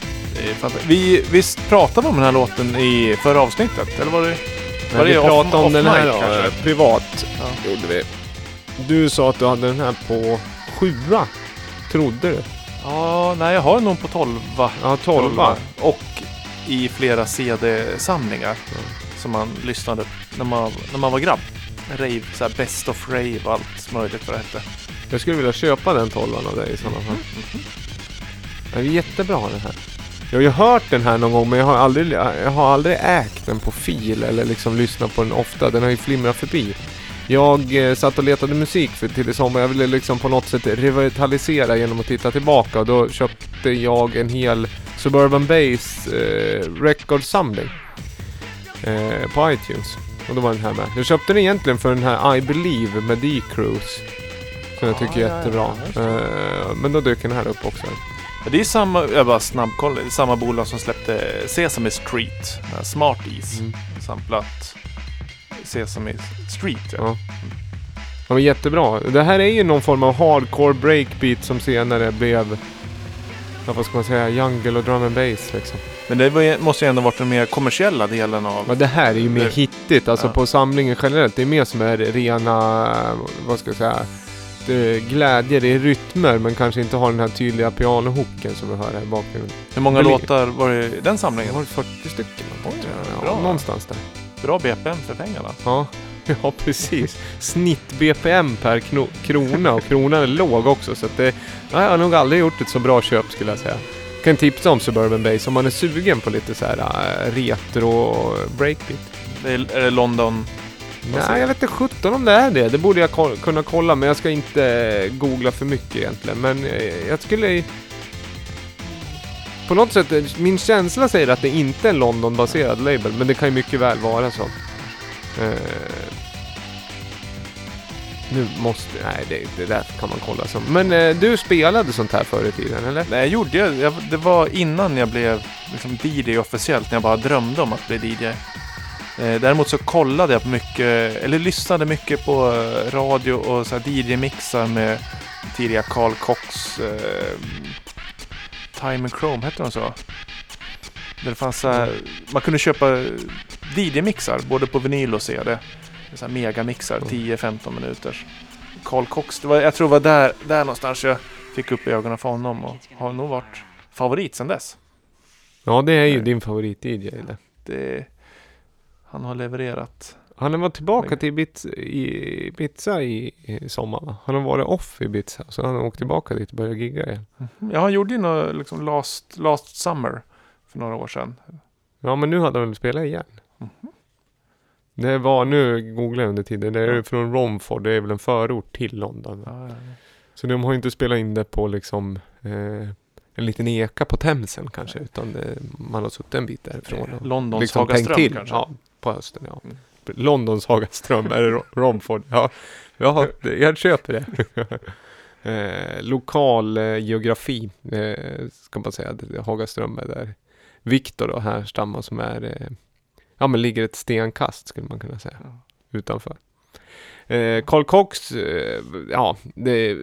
Vi, visst pratade vi om den här låten i förra avsnittet? Eller var det... Men Var vi det off- pratade om off den här kanske? eh, privat. Ja. Gjorde vi. Du sa att du hade den här på sjua. Trodde du? Ja, nej jag har nog på 12. Ja, tolva. Och i flera CD-samlingar. Som man lyssnade när man, när man var grabb. Rave, så här Best of Rave och allt möjligt vad det hette. Jag skulle vilja köpa den tolvan av dig i sådana fall. Det är jättebra den här. Jag har ju hört den här någon gång men jag har aldrig, jag har aldrig ägt den på fil eller liksom lyssnat på den ofta. Den har ju flimrat förbi. Jag eh, satt och letade musik för, till i sommar. Jag ville liksom på något sätt revitalisera genom att titta tillbaka och då köpte jag en hel Suburban Bass eh, recordsamling eh, på iTunes. Och då var den här med. Jag köpte den egentligen för den här I Believe med D-Cruise. Som jag tycker Ja, är ja, ja, jättebra. just Eh, men då dök den här upp också. Ja, Det är samma, jag bara snabbkollade, det är samma bolag som släppte Sesame Street. här Smarties. Mm. Samplat Sesame Street. Ja. Ja. Ja men jättebra. Det här är ju någon form av hardcore breakbeat som senare blev Ja vad ska man säga, jungle och drum and bass liksom. Men det var, måste ju ändå varit den mer kommersiella delen av... Men det här är ju mer Det- hittigt, alltså Ja. på samlingen generellt. Det är mer som är rena, vad ska jag säga, det, glädje, det är rytmer men kanske inte har den här tydliga pianohooken som vi hör här i bakgrunden. Hur många låtar var det i den samlingen? har 40 stycken. Oj, ja, bra. någonstans där. Bra BPM för pengarna. Ja, [LAUGHS] ja precis. Snitt BPM per krona och kronan är låg också så att det, ja, jag har nog aldrig gjort ett så bra köp skulle jag säga. Kan tipsa om Suburban Base om man är sugen på lite så här äh, retro breakbeat. Det är, är det London? Nej, jag vet inte 17 om det är det. Det borde jag ko- kunna kolla men jag ska inte googla för mycket egentligen. Men eh, jag skulle... På något sätt, eh, min känsla säger att det inte är en London-baserad label, men det kan ju mycket väl vara så. Eh, nu måste... Nej, det, det där kan man kolla som. Men eh, du spelade sånt här förr i tiden, eller? Nej, jag gjorde jag, jag. Det var innan jag blev liksom DJ officiellt, när jag bara drömde om att bli DJ. Eh, däremot så kollade jag på mycket, eller lyssnade mycket på eh, radio och så här DJ-mixar med tidiga Carl Cox, eh, Time and Chrome, hette de så? Där det fanns så här, man kunde köpa DJ-mixar både på vinyl och CD. Så här megamixar, Mm. 10-15 minuters. Carl Cox, det var, jag tror det var där, där någonstans jag fick upp ögonen för honom och har nog varit favorit sedan dess. Ja, det är ju Nej. din favorit-DJ. det. Det, han har levererat. Han var tillbaka till Ibiza i, Ibiza i, i sommar? Han har varit off i Ibiza, så han har åkt tillbaka dit och börjat gigga igen. Ja, han gjorde ju något liksom last, last Summer för några år sedan. Ja, men nu hade han väl spelat igen. Mhm. Det var, nu googlar jag under tiden, det är från Romford, det är väl en förort till London. Ja, ja, Så de har ju inte spelat in det på liksom eh, en liten eka på Themsen kanske, utan det, man har suttit en bit därifrån. och Londons liksom Hagaström till. kanske. Ja, på hösten ja. Mm. Londons Hagaström, Ro- [LAUGHS] Romford? Ja, ja jag köper det. [LAUGHS] eh, lokal eh, geografi, eh, ska man säga. Hagaström är där. Viktor då härstammar som är, eh, ja men ligger ett stenkast skulle man kunna säga. Ja. Utanför. Eh, Carl Cox, eh, ja, det,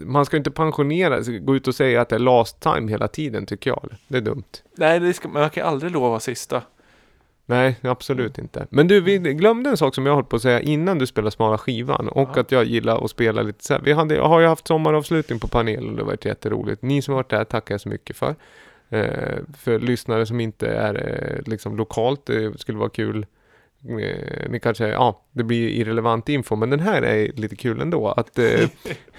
man ska inte pensionera gå ut och säga att det är last time hela tiden tycker jag. Det är dumt. Nej, det ska, man kan aldrig lova sista. Nej, absolut inte. Men du, vi glömde en sak som jag höll på att säga innan du spelade smala skivan och Ja. att jag gillar att spela lite så här. Vi hade, har ju haft sommaravslutning på panelen och det har varit jätteroligt. Ni som har varit där tackar jag så mycket för. Eh, för lyssnare som inte är eh, liksom lokalt, det skulle vara kul. Eh, ni kanske, ja, det blir irrelevant info, men den här är lite kul ändå. Att eh,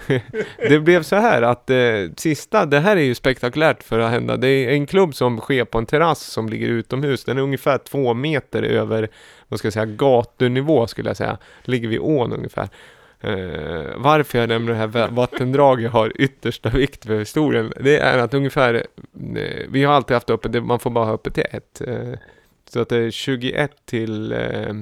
[LAUGHS] det blev så här att eh, sista, det här är ju spektakulärt för att hända. Det är en klubb som sker på en terrass som ligger utomhus. Den är ungefär två meter över, vad ska jag säga, gatunivå skulle jag säga. Ligger vid ån ungefär. Eh, varför jag nämner det här vattendraget har yttersta vikt för historien. Det är att ungefär, eh, vi har alltid haft öppet, det- man får bara ha öppet till ett. Eh, så att det är 21 till eh,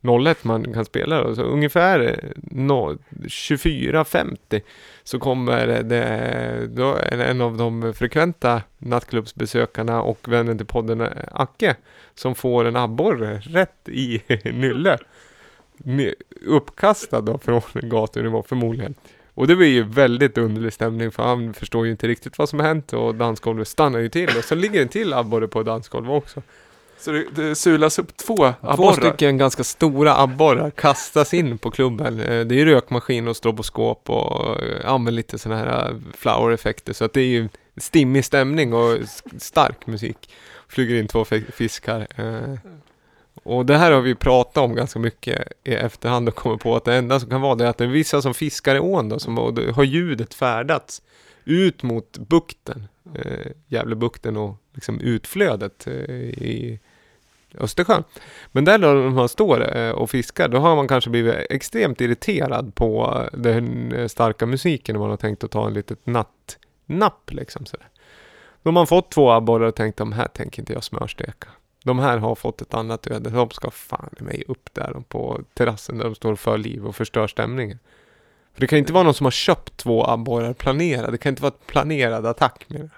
01 man kan spela då. Så ungefär eh, no, 24.50 så kommer det, då är det en av de frekventa nattklubbsbesökarna och vännen till podden eh, Acke som får en abborre rätt i [LAUGHS] nylle. Uppkastad då från [LAUGHS] gatunivå förmodligen. Och det blir ju väldigt underlig stämning för han förstår ju inte riktigt vad som har hänt och dansgolvet stannar ju till och så ligger en till abborre på dansgolvet också. Så det, det sulas upp två Två abborrar. stycken ganska stora abborrar kastas in på klubben. Eh, Det är rökmaskin och stroboskop och eh, men lite sådana här eh, flower-effekter. Så att det är ju stimmig stämning och stark musik. Flyger in två fi- fiskar. Och det här har vi pratat om ganska mycket i efterhand och kommit på att det enda som kan vara det är att det är vissa som fiskar i ån då, som och har ljudet färdats ut mot bukten, eh, Gävlebukten och liksom utflödet eh, i Östersjön. Men där då man står eh, och fiskar, då har man kanske blivit extremt irriterad på den eh, starka musiken och man har tänkt att ta en litet nattnapp. liksom sådär. Då har man fått två abborrar och tänkt, de här tänker inte jag smörsteka. De här har fått ett annat öde. De ska fan i mig upp där på terrassen där de står för liv och förstör stämningen. För det kan inte vara någon som har köpt två abborrar planerade. Det kan inte vara ett planerad attack med det.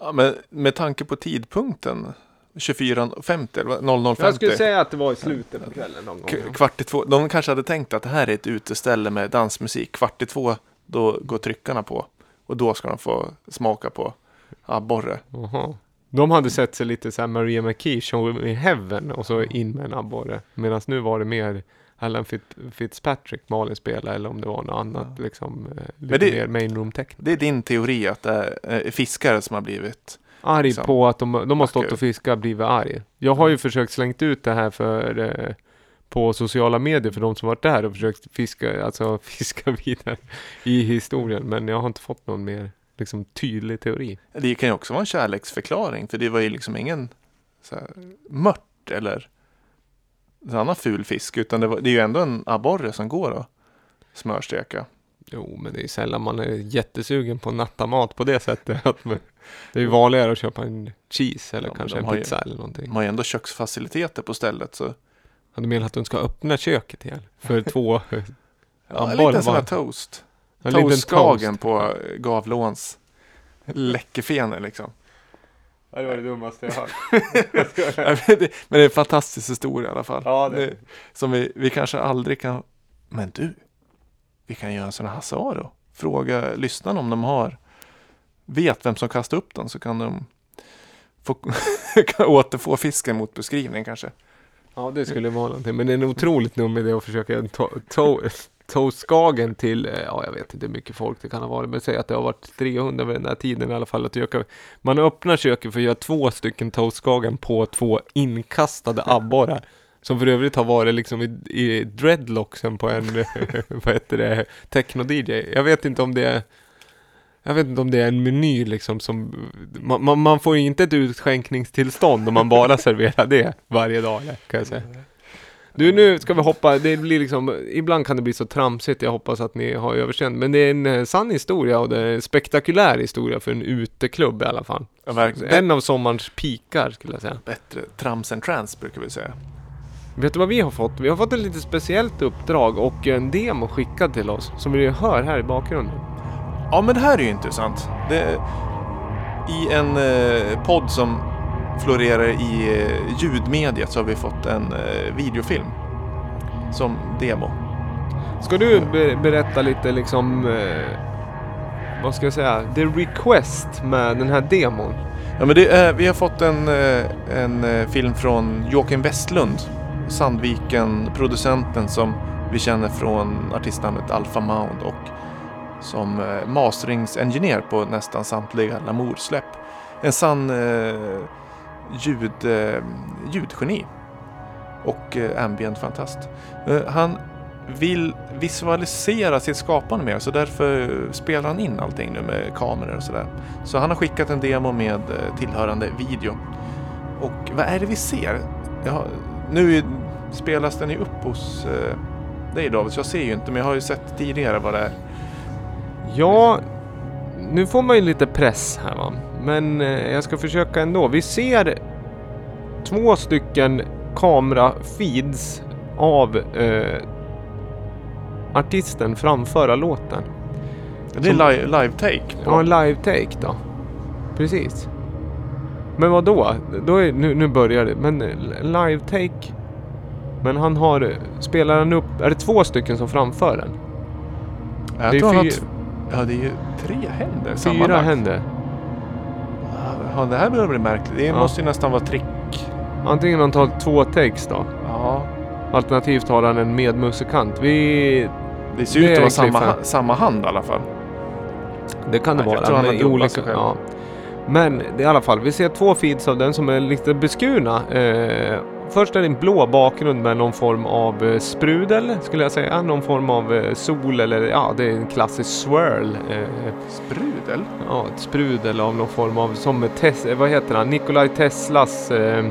Ja, men med tanke på tidpunkten 24.50 eller vad? 00.50. Jag skulle säga att det var i slutet på kvällen någon gång. Kvart i två. De kanske hade tänkt att det här är ett uteställe med dansmusik. Kvart i två, då går tryckarna på. Och då ska de få smaka på abborre. Jaha. De hade sett sig lite så här Maria McKee, Show Me Heaven och så in med en abborre. Medan nu var det mer Alan Fit- Fitzpatrick Malin spelade eller om det var något annat liksom eh, lite det- mer main room techno. Det är din teori att det är eh, fiskare som har blivit... Arg liksom, på att de, de har stått och fiskat och blivit arg. Jag har ju försökt slängt ut det här för eh, på sociala medier för de som varit där och försökt fiska, alltså [LAUGHS] fiska vidare i historien. Men jag har inte fått någon mer liksom tydlig teori. Det kan ju också vara en kärleksförklaring. För det var ju liksom ingen så här, mört eller en annan ful fisk. Utan det, var, det är ju ändå en abborre som går att smörsteka. Jo, men det är sällan man är jättesugen på nattamat på det sättet. [LAUGHS] Att man, det är ju vanligare att köpa en cheese eller Ja, kanske en har ju- pizza eller någonting. De har ju ändå köksfaciliteter på stället. Så Hade menat att de ska öppna köket igen. För [LAUGHS] två... ja, Ja, en liten sån här toast. En liten Toastskagen toast. på eh, Gavlåns läckefenor liksom. Ja, det var det dummaste jag hört. [LAUGHS] Men det- Men det är en fantastisk historia i alla fall. Ja, det. Som vi, vi kanske aldrig kan... Men du, vi kan göra en sån här Hasse. Fråga lyssnarna om de har vet vem som kastade upp den så kan de få [LAUGHS] kan återfå fisken mot beskrivning kanske. Ja, det skulle vara någonting. Men det är en otroligt dum idé att försöka göra en to- to- toastskagen till, eh, ja jag vet inte hur mycket folk det kan ha varit, men säg att det har varit 300 vid den här tiden i alla fall. Att göka, man öppnar köket för att göra två stycken toastskagen på två inkastade [LAUGHS] abborrar. Som för övrigt har varit liksom i, i dreadlocksen på en, [LAUGHS] [LAUGHS] vad heter det, techno-DJ. Jag vet inte om det är jag vet inte om det är en meny liksom som, man, man, man får ju inte ett utskänkningstillstånd om man bara serverar det varje dag kan jag säga. Du, nu ska vi hoppa, det blir liksom, ibland kan det bli så tramsigt, jag hoppas att ni har överseende. Men det är en eh, sann historia och det är en spektakulär historia för en uteklubb i alla fall. Ja, verkligen. En av sommarens pikar skulle jag säga. Bättre trams än trans brukar vi säga. Vet du vad vi har fått? Vi har fått ett lite speciellt uppdrag och en demo skickad till oss som vi hör här i bakgrunden. Ja men det här är ju intressant. Det, I en eh, podd som florerar i eh, ljudmediet så har vi fått en eh, videofilm. Som demo. Ska du be- berätta lite liksom, eh, vad ska jag säga, the request med den här demon? Ja, men det vi har fått en, en film från Joakim Westlund. Sandviken-producenten som vi känner från artistnamnet Alpha Mound och som masteringsengineer på nästan samtliga Lamour-släpp. En sann eh, ljud, eh, ljudgeni och eh, ambient-fantast. Eh, han vill visualisera sitt skapande mer så därför spelar han in allting nu med kameror och sådär. Så han har skickat en demo med eh, tillhörande video. Och vad är det vi ser? Har, nu är- spelas den ju upp hos eh, dig David, så jag ser ju inte men jag har ju sett tidigare vad det är. Ja, nu får man ju lite press här va. Men eh, jag ska försöka ändå. Vi ser två stycken kamerafeeds av eh, artisten framföra låten. Det är live, live take. på- Ja, live-take då. Precis. Men vad då? då är, nu, nu börjar det. Men eh, live-take. Men han har... eh, Spelar han upp... Är det två stycken som framför den? jag det är tror han har fyra- Ja, det är ju tre händer Fyra händer. Ja, det här börjar bli märkligt. Det Ja. måste ju nästan vara trick. Antingen han tar två takes då. Ja, Alternativt har han en medmusikant. Vi... det ser Det ut att är vara samma, cliffhanger. ha- samma hand i alla fall. Det kan det Ja, jag vara. tror han men har i dubbat olika, sig själv. ja. Men det är i alla fall, vi ser två feeds av den som är lite beskurna. Eh, först är det en blå bakgrund med någon form av eh, sprudel skulle jag säga. Någon form av eh, sol eller ja, det är en klassisk swirl. Eh, Sprudel? ja, ett sprudel av någon form av, som tes, vad heter han, Nikolaj Teslas eh, eh,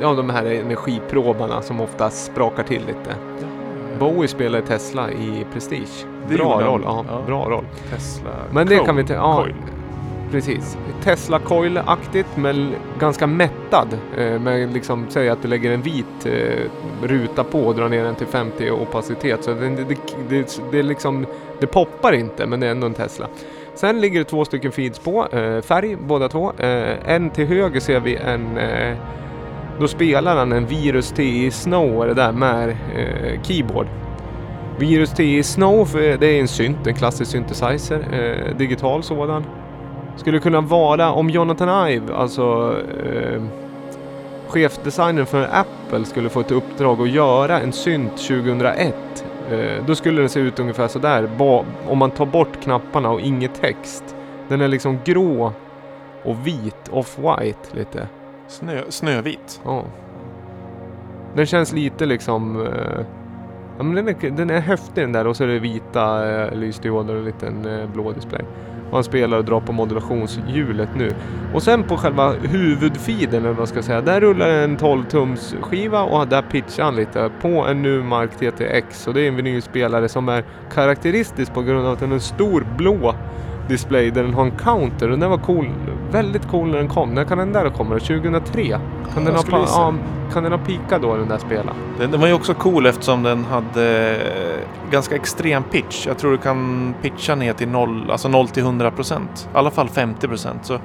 Ja, de här energiprobarna som ofta sprakar till lite. Bowie spelar Tesla i Prestige. Bra roll, ja, Ja. bra roll. Tesla Men det Coil. kan vi ta- ja. Precis. Tesla Coil-aktigt men ganska mättad. Eh, men liksom, säg att du lägger en vit eh, ruta på och drar ner den till 50 opacitet. Så det, det, det, det, liksom, det poppar inte men det är ändå en Tesla. Sen ligger det två stycken feeds på, eh, färg båda två. En till höger ser vi en då spelar han en Virus TI Snow det där med eh, keyboard. Virus TI Snow, för det är en synt, en klassisk synthesizer, eh, digital sådan. Skulle kunna vara om Jonathan Ive, alltså eh, chefdesignern för Apple, skulle få ett uppdrag att göra en synt 2001. Eh, då skulle den se ut ungefär sådär, ba- om man tar bort knapparna och inget text. Den är liksom grå och vit, off-white lite. Snö, snövit. Ja. Den känns lite liksom... Eh, ja, men den, är, den är häftig den där och så är det vita eh, lysdioder och en liten eh, blå display. Och han spelar och drar på modulationshjulet nu. Och sen på själva huvudfeeden eller vad man ska säga. Där rullar en 12 tums skiva och där pitchar han lite på en Numark TTX. Och det är en vinylspelare som är karaktäristisk på grund av att den är en stor blå display där den har en counter och den var cool. Väldigt cool när den kom. När kan den där komma? 2003? Kan, den ha, kan den ha pikat då den där spela? Den, den var ju också cool eftersom den hade eh, ganska extrem pitch. Jag tror du kan pitcha ner till 0, alltså 0 till 100 procent. I alla fall 50 procent. Så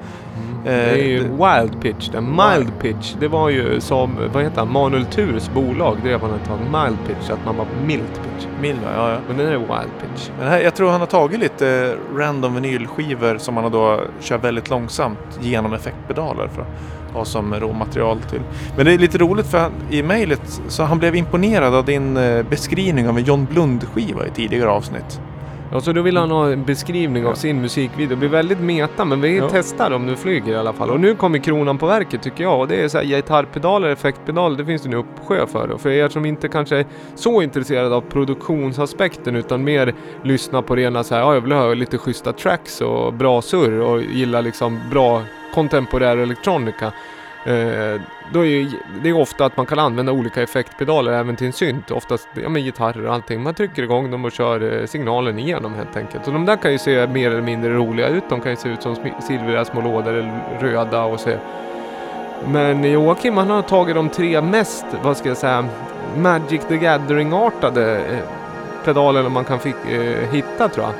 Det är ju det- wild pitch. Den mild pitch, det var ju som, vad heter han, Manuel Turs bolag drev han ett tag. Mild pitch, att man bara milt pitch. Milva, ja, ja. Men den är wild pitch. Men här, jag tror han har tagit lite random vinylskivor som han då kör väldigt långsamt genom effektpedaler för ha som råmaterial till. Men det är lite roligt för han, i mejlet så han blev imponerad av din eh, beskrivning av en John Blund-skiva i tidigare avsnitt. Ja, så då vill han ha en beskrivning av sin musikvideo. Det blir väldigt meta, men vi Ja. testar om du flyger i alla fall. Och nu kommer kronan på verket tycker jag. Och det är så här gitarrpedaler, effektpedaler, det finns det en uppsjö för. Och för er som inte kanske är så intresserade av produktionsaspekten utan mer lyssna på rena så här, ja jag vill ha lite schyssta tracks och bra surr och gilla liksom bra kontemporär elektronika. Eh, då är ju, det är ofta att man kan använda olika effektpedaler även till en synt. Oftast ja, med gitarrer och allting. Man trycker igång dem och kör eh, signalen igenom helt enkelt. Och de där kan ju se mer eller mindre roliga ut. De kan ju se ut som silvriga små lådor eller röda och se. Men Joakim han har tagit de tre mest, vad ska jag säga, Magic the Gathering-artade eh, pedalerna man kan fick, eh, hitta tror jag.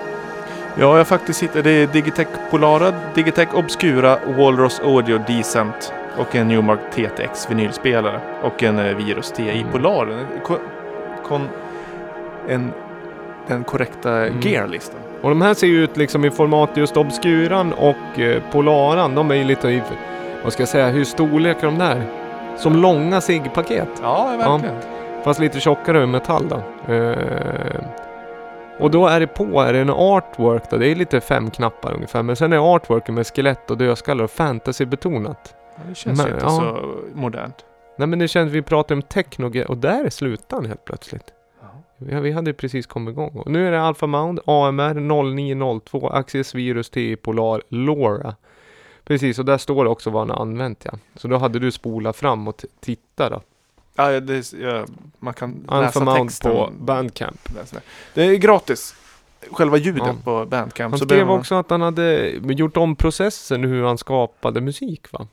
Ja, jag har faktiskt hittat det är Digitech Polara, Digitech Obscura, Walrus Audio Decent och en Newmark TTX vinylspelare och en eh, Virus TI Mm. Polar. Kon, kon, en, den korrekta Mm. gearlistan. Och de här ser ju ut liksom i format just Obscuran och eh, Polaran. De är ju lite i, vad ska jag säga, hur storlek är de där? Som långa ciggpaket. Ja, verkligen. Fast lite tjockare i metall då. Eh, och då är det på, är det en artwork då? Det är lite fem knappar ungefär. Men sen är artworken med skelett och dödskallar och fantasybetonat. Ja, det känns Men, ju inte ja. så modernt. Nej men det känns, vi pratar om techno och där slutar han helt plötsligt. Ja, vi hade precis kommit igång. Och nu är det Alpha Mount, AMR 0902, Axis Virus T Polar LoRa. Precis, och där står det också vad han har använt ja. Så då hade du spolat fram och t- titta då. Ja, det, ja, man kan Alpha läsa Mount texten. på Bandcamp. Det. Är gratis. Själva ljudet Ja. på Bandcamp. Han skrev man- också att han hade gjort om processen hur han skapade musik va?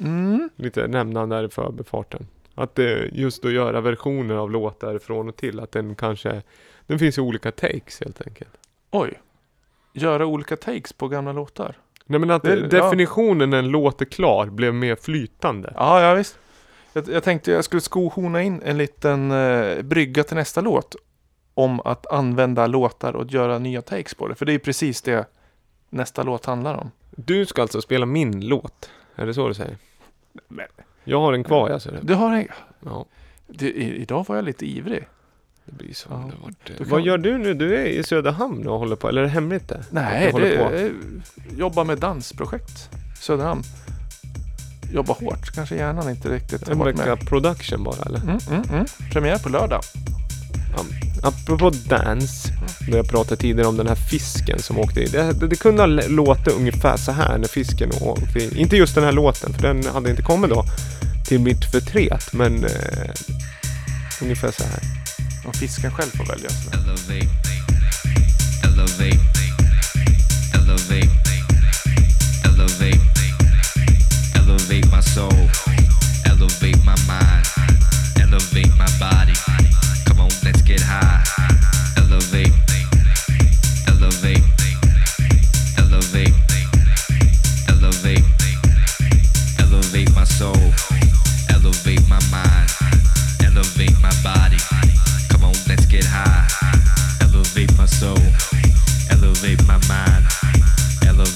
Mm. Lite där i förbifarten. Att det, just att göra versioner av låtar från och till, att den kanske, den finns i olika takes helt enkelt. Oj. Göra olika takes på gamla låtar. Nej men att Det- ja. definitionen när en låt är klar blev mer flytande. Ja, ja visst. Jag, jag tänkte jag skulle skohorna in en liten eh, brygga till nästa låt. Om att använda låtar och göra nya takes på det. För det är precis det nästa låt handlar om. Du ska alltså spela min låt? Är det så du säger? Men- Jag har en kvar jag ser det. Du har en... Ja, Det, i, idag var jag lite ivrig. det blir så. Ja. Vart, Du Vad kan- gör du nu? Du är i Söderhamn och håller på, eller är det hemligt det? Nej, Du det är, jobbar med dansprojekt. Söderhamn. Jobbar hårt. Kanske hjärnan inte riktigt En vecka production bara eller? Mm, mm, mm. Premiär på lördag. Apropå dance, där jag pratade tidigare om den här fisken som åkte in. Det, det, det kunde ha låtit ungefär så här när fisken åkte in. Inte just den här låten, för den hade inte kommit då till mitt förtret, men eh, ungefär så här. Om fisken själv får välja. Så. Elevate, elevate, elevate, elevate, elevate my soul, elevate my mind, elevate my body.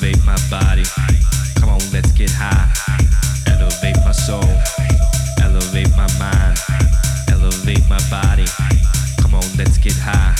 Elevate my body. Come on, let's get high. Elevate my soul, elevate my mind, elevate my body. Come on, let's get high.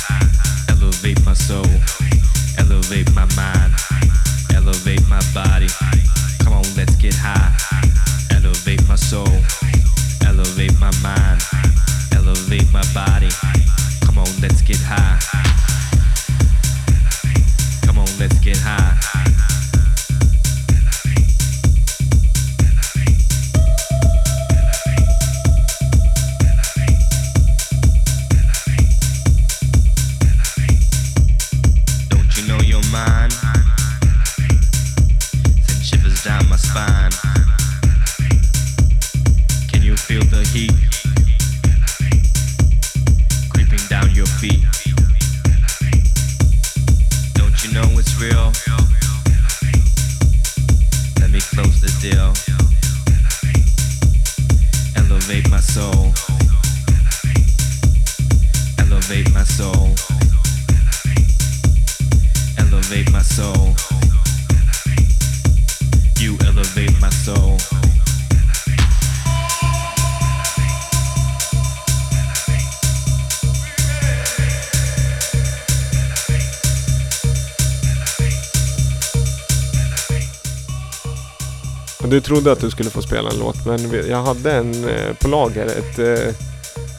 Trodde att du skulle få spela en låt, men jag hade en eh, på lager. Ett, eh,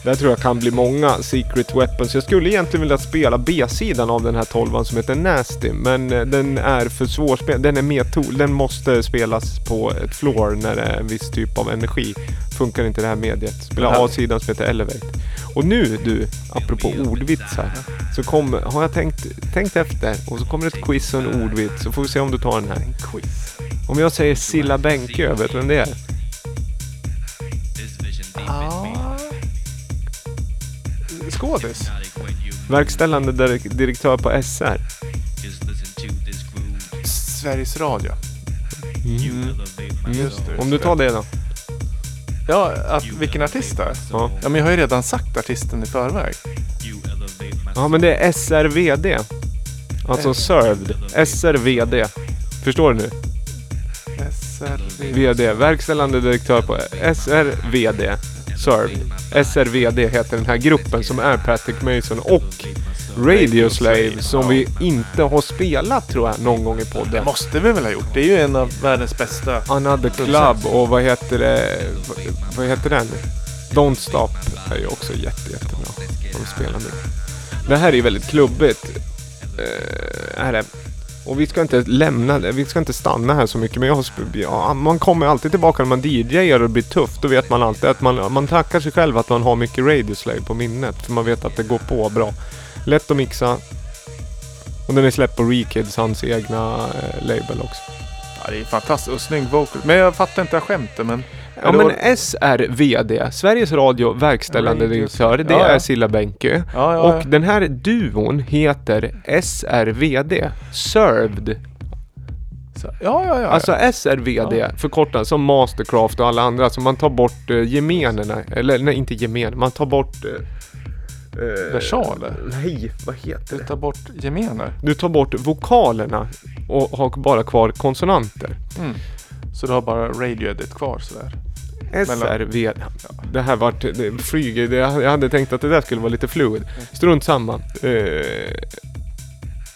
där tror jag kan bli många Secret Weapons. Jag skulle egentligen vilja spela B-sidan av den här tolvan som heter Nasty, men eh, den är för svårspelad. Den är med tool. Den måste spelas på ett floor när det är en viss typ av energi. Funkar inte det här mediet. Spela A-sidan som heter Elevate. Och nu du, apropå ordvitsar, så kom, har jag tänkt, tänkt efter och så kommer ett quiz och en ordvits. Så får vi se om du tar den här. En quiz. Om jag säger Silla Bänkö, vet du vem det är? Ja. Skådis. Verkställande dir- direktör på SR. Sveriges Radio. Elevate my Just det. Om du tar det då. Ja, att, vilken artist det är? Ja. Ja, men jag har ju redan sagt artisten i förväg. Ja, men det är SRVD. Alltså served. SRVD. Förstår du nu? SRV. VD. Verkställande direktör på SRVD. Served. SRVD heter den här gruppen som är Patrick Mason och Radio Slave som vi inte har spelat tror jag någon gång i Det podden. måste vi väl ha gjort? Det är ju en av världens bästa. Another Club och vad heter det? Vad, vad heter den? Don't Stop är ju också jätte, jättebra. De spelar nu. Det här är ju väldigt klubbigt. Eh, är det. Och vi ska inte lämna det. Vi ska inte stanna här så mycket. Men jag har, ja, man kommer alltid tillbaka när man DJar och det blir tufft. Då vet man alltid att man, man tackar sig själv att man har mycket Radio Slave på minnet. För man vet att det går på bra. Lätt att mixa. Och den är släppt på Rekids, hans egna eh, label också. Ja, det är fantastiskt. Och snygg vocal. Men jag fattar inte skämtet men... Ja men SRVD, Sveriges Radio verkställande Radio- direktör, det Ja, är ja. Silla Bänkö. Ja, ja, Och ja. den här duon heter SRVD, Served. Ja, ja, ja. Alltså SRVD, förkortat som Mastercraft och alla andra. Så man tar bort uh, gemenerna, eller nej inte gemen, man tar bort... Uh, Versaler? Nej, vad heter Du det? tar bort gemener. Du tar bort vokalerna och har bara kvar konsonanter. Mm. Så du har bara radio edit kvar sådär. SRV. Det här vart, det flyger, det, jag hade tänkt att det där skulle vara lite fluid. Strunt samma. Eh,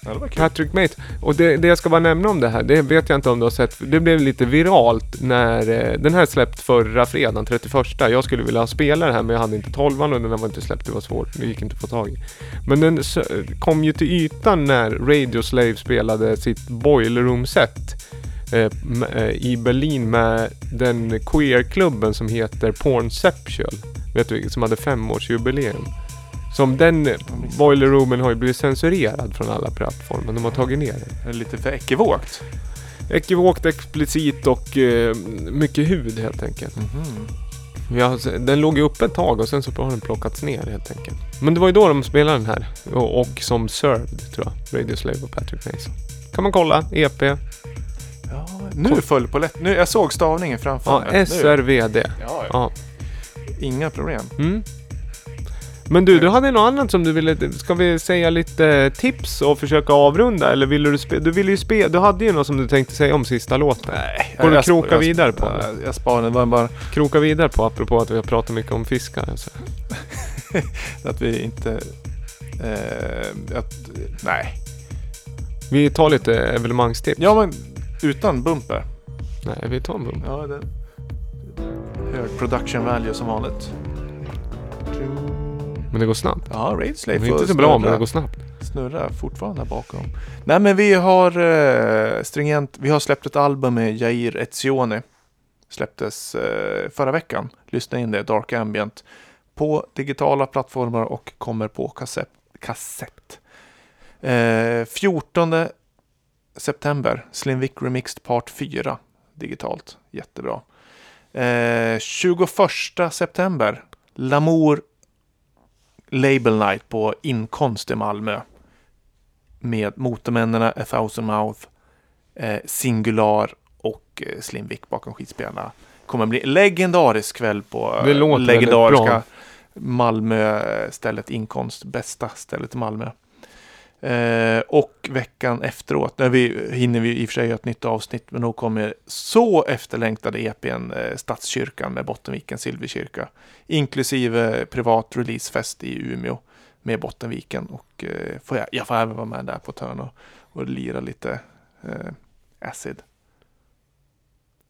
Ja. Patrick Mate. Och det, det jag ska bara nämna om det här, det vet jag inte om du har sett. Det blev lite viralt när eh, den här släppt förra fredagen, 31. Jag skulle vilja spela det här men jag hade inte 12 och den var inte släppt, det var svårt. Det gick inte att få tag i. Men den kom ju till ytan när Radio Slave spelade sitt Boiler Room-set. Eh, eh, I Berlin med den queerklubben som heter Pornceptual. Vet du vilket? Som hade femårsjubileum. Som den Boiler Roomen har ju blivit censurerad från alla plattformar. De har tagit ner den. Det är lite för ekivokt. Ekivokt, explicit och eh, mycket hud helt enkelt. Mhm. Ja, så- den låg ju uppe ett tag och sen så har den plockats ner helt enkelt. Men det var ju då de spelade den här. Och, och som served tror jag. Radio Slave och Patrick Mason. Kan man kolla. EP. Ja, nu föll på lätt. Nu, jag såg stavningen framför Ja, mig. SRVD. Ja, ja. Ja. Inga problem. Mm. Men du, du hade något annat som du ville... Ska vi säga lite tips och försöka avrunda? Eller ville du spela? Du ville ju spela... Du hade ju något som du tänkte säga om sista låten. Nej. Får du jag- kroka jag- vidare på jag, jag, jag sparar var bara Kroka vidare på apropå att vi har pratat mycket om fiskar. Alltså. [LAUGHS] att vi inte... Eh, att, nej. Vi tar lite evenemangstips. Ja, men utan bumper. Nej, vi tar en bump. Ja, det... Hög production value som vanligt. Men det går snabbt. Ja, Raid Slave Det är inte så bra, men det går snabbt. snurrar fortfarande här bakom. Nej men vi har eh, stringent, vi har släppt ett album med Jair Etzioni. Släpptes eh, förra veckan. Lyssna in det, Dark Ambient. På digitala plattformar och kommer på kassett. kassett. Eh, 14 september, Slim Vic Remixed Part 4. Digitalt, jättebra. Eh, 21 september, Lamour Label Night på Inkonst i Malmö. Med Motormännen, A Thousand Mouth, eh, Singular och eh, Slim Vic bakom skitspelarna. Kommer bli en legendarisk kväll på eh, legendariska. Malmö-stället Inkonst. Bästa stället i Malmö. Eh, och veckan efteråt, när vi hinner vi i och för sig göra ett nytt avsnitt, men då kommer så efterlängtade EPn eh, Stadskyrkan med Bottenviken Silverkyrka. Inklusive privat releasefest i Umeå med Bottenviken. Och eh, får jag, jag får även vara med där på törn och, och lira lite eh, acid.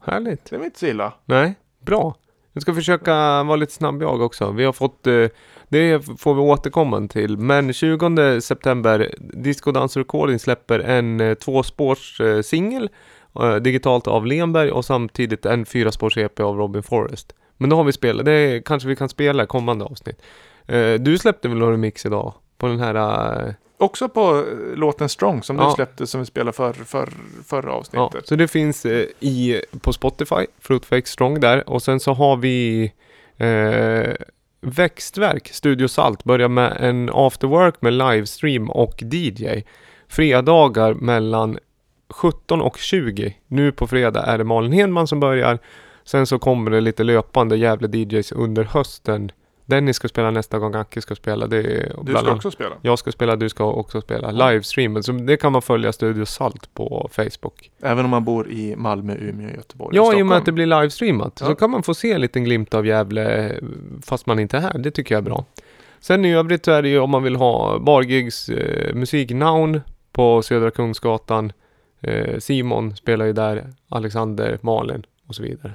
Härligt. Det var inte så illa. Nej, bra. Jag ska försöka vara lite snabb jag också. Vi har fått, eh, det får vi återkomma till. Men 20 september, Disco Dance Recording släpper en eh, tvåspårs eh, tvåspårssingel digitalt av Lenberg och samtidigt en fyraspårs-EP av Robin Forrest. Men då har vi spelat, det kanske vi kan spela i kommande avsnitt. Du släppte väl en remix idag? På den här... Också på eh, låten Strong som Ja. du släppte som vi spelade för, för, förra Ja, avsnittet. så det finns eh, i, på Spotify, Fruitfake Strong där. Och sen så har vi eh, Växtverk, Studio Salt, börjar med en afterwork med livestream och DJ. Fredagar mellan 17 och 20. Nu på fredag är det Malin Hedman som börjar. Sen så kommer det lite löpande jävla DJs under hösten. Dennis ska spela nästa gång, Acke ska spela. Det är Du ska också spela. Jag ska spela, du ska också spela. Livestreamen, så det kan man följa Studio Salt på Facebook. Även om man bor i Malmö, Umeå, Göteborg Ja, i och med att det blir livestreamat. Ja. Så kan man få se en liten glimt av Gävle fast man inte är här. Det tycker jag är bra. Sen i övrigt så är det ju om man vill ha bargigs, eh, musiknown på Södra Kungsgatan. Eh, Simon spelar ju där, Alexander, Malin och så vidare.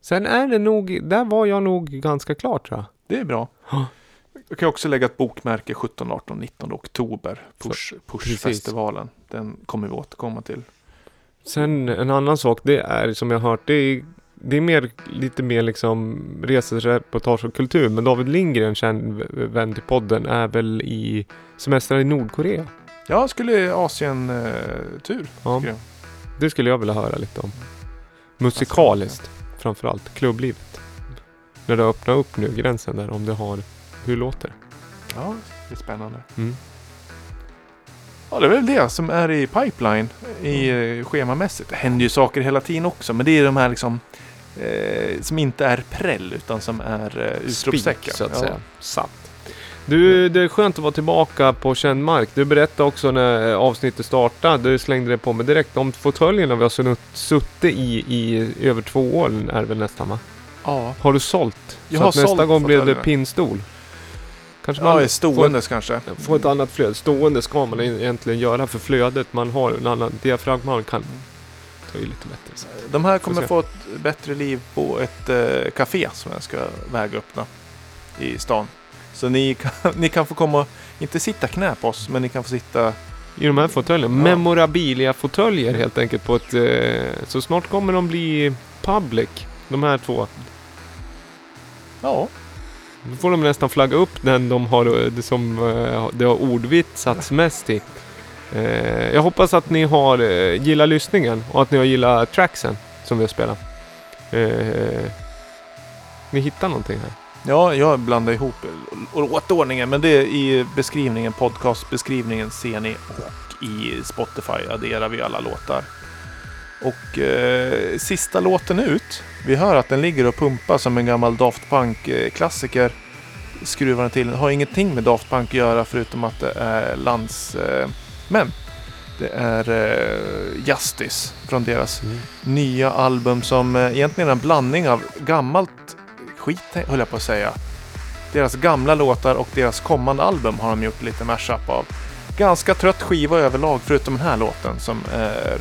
Sen är det nog, där var jag nog ganska klar tror jag. Det är bra. Ja. Jag kan också lägga ett bokmärke 17, 18, 19 oktober. Push. Push-festivalen. Den kommer vi återkomma till. Sen en annan sak, det är som jag har hört, det är, det är mer, lite mer liksom resereportage och kultur. Men David Lindgren, känd vän till podden, är väl i semestrar i Nordkorea. Jag skulle Asien-tur. Ja, Skrev. det skulle jag vilja höra lite om. Musikaliskt. framförallt klubblivet. När det öppnar upp nu gränsen där om det har, hur låter det? Ja, det är spännande. Mm. Ja, det är väl det som är i pipeline i eh, schemamässigt. Det händer ju saker hela tiden också, men det är de här liksom eh, som inte är präll utan som är eh, utropstecken. Så att Ja. säga. Sant. Du, det är skönt att vara tillbaka på känd mark. Du berättade också när eh, avsnittet startade, du slängde det på mig direkt, om fåtöljerna vi har suttit i i över två år är väl nästan va? Ja, Har du sålt? Jag så har att nästa sålt gång blir det pinnstol? Kanske ja man är ståendes kanske. får, får ett annat flöde. Stående ska man egentligen göra för flödet man har. En annan diafragman kan ta i lite bättre. Så. De här kommer få ett bättre liv på ett eh, café som jag ska väga öppna i stan. Så ni [LAUGHS] kan, ni kan få komma, inte sitta knä på oss, men ni kan få sitta... I de här fåtöljerna. Ja. Memorabilia-fåtöljer helt enkelt på ett... Eh, så snart kommer de bli public. De här två. Ja, Då får de nästan flagga upp den de har, eh, det som eh, det har ordvitsats mest i. Eh, jag hoppas att ni har gillat lyssningen och att ni har gillat tracksen som vi har spelat. Ni hittar någonting här. ja jag blandar ihop låtordningen, men det är i beskrivningen, podcastbeskrivningen ser ni och i Spotify adderar vi alla låtar. Och eh, sista låten ut, vi hör att den ligger och pumpar som en gammal Daft Punk-klassiker. Skruvar den till. Den har ingenting med Daft Punk att göra förutom att det är landsmän. Eh, men det är eh, Justice från deras nya album som eh, egentligen är en blandning av gammalt skit, höll jag på att säga. Deras gamla låtar och deras kommande album har de gjort lite mashup av. Ganska trött skiva överlag förutom den här låten som är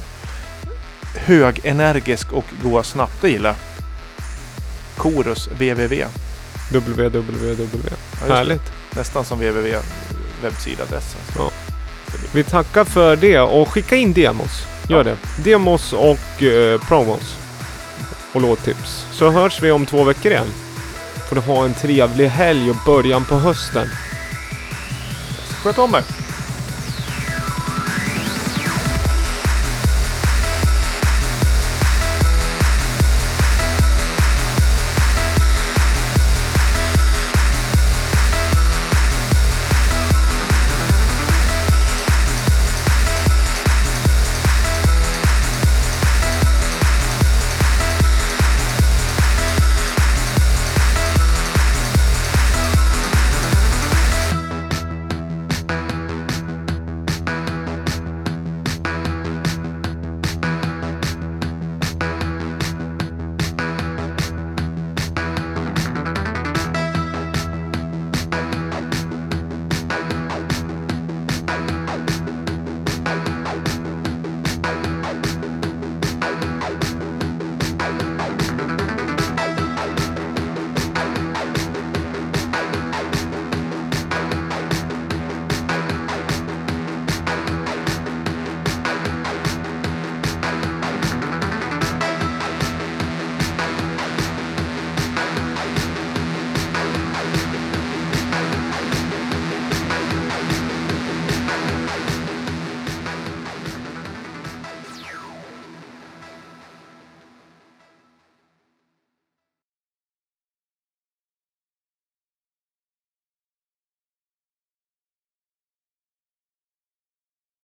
hög, energisk och går snabbt att gilla. Chorus www. www. Ja, just det. Härligt. Nästan som www webbsidadressen. Ja. Vi tackar för det och skicka in demos. Gör Ja. det. Demos och eh, promos. Och låttips. Så hörs vi om två veckor igen. Får du ha en trevlig helg och början på hösten. Sköt om er!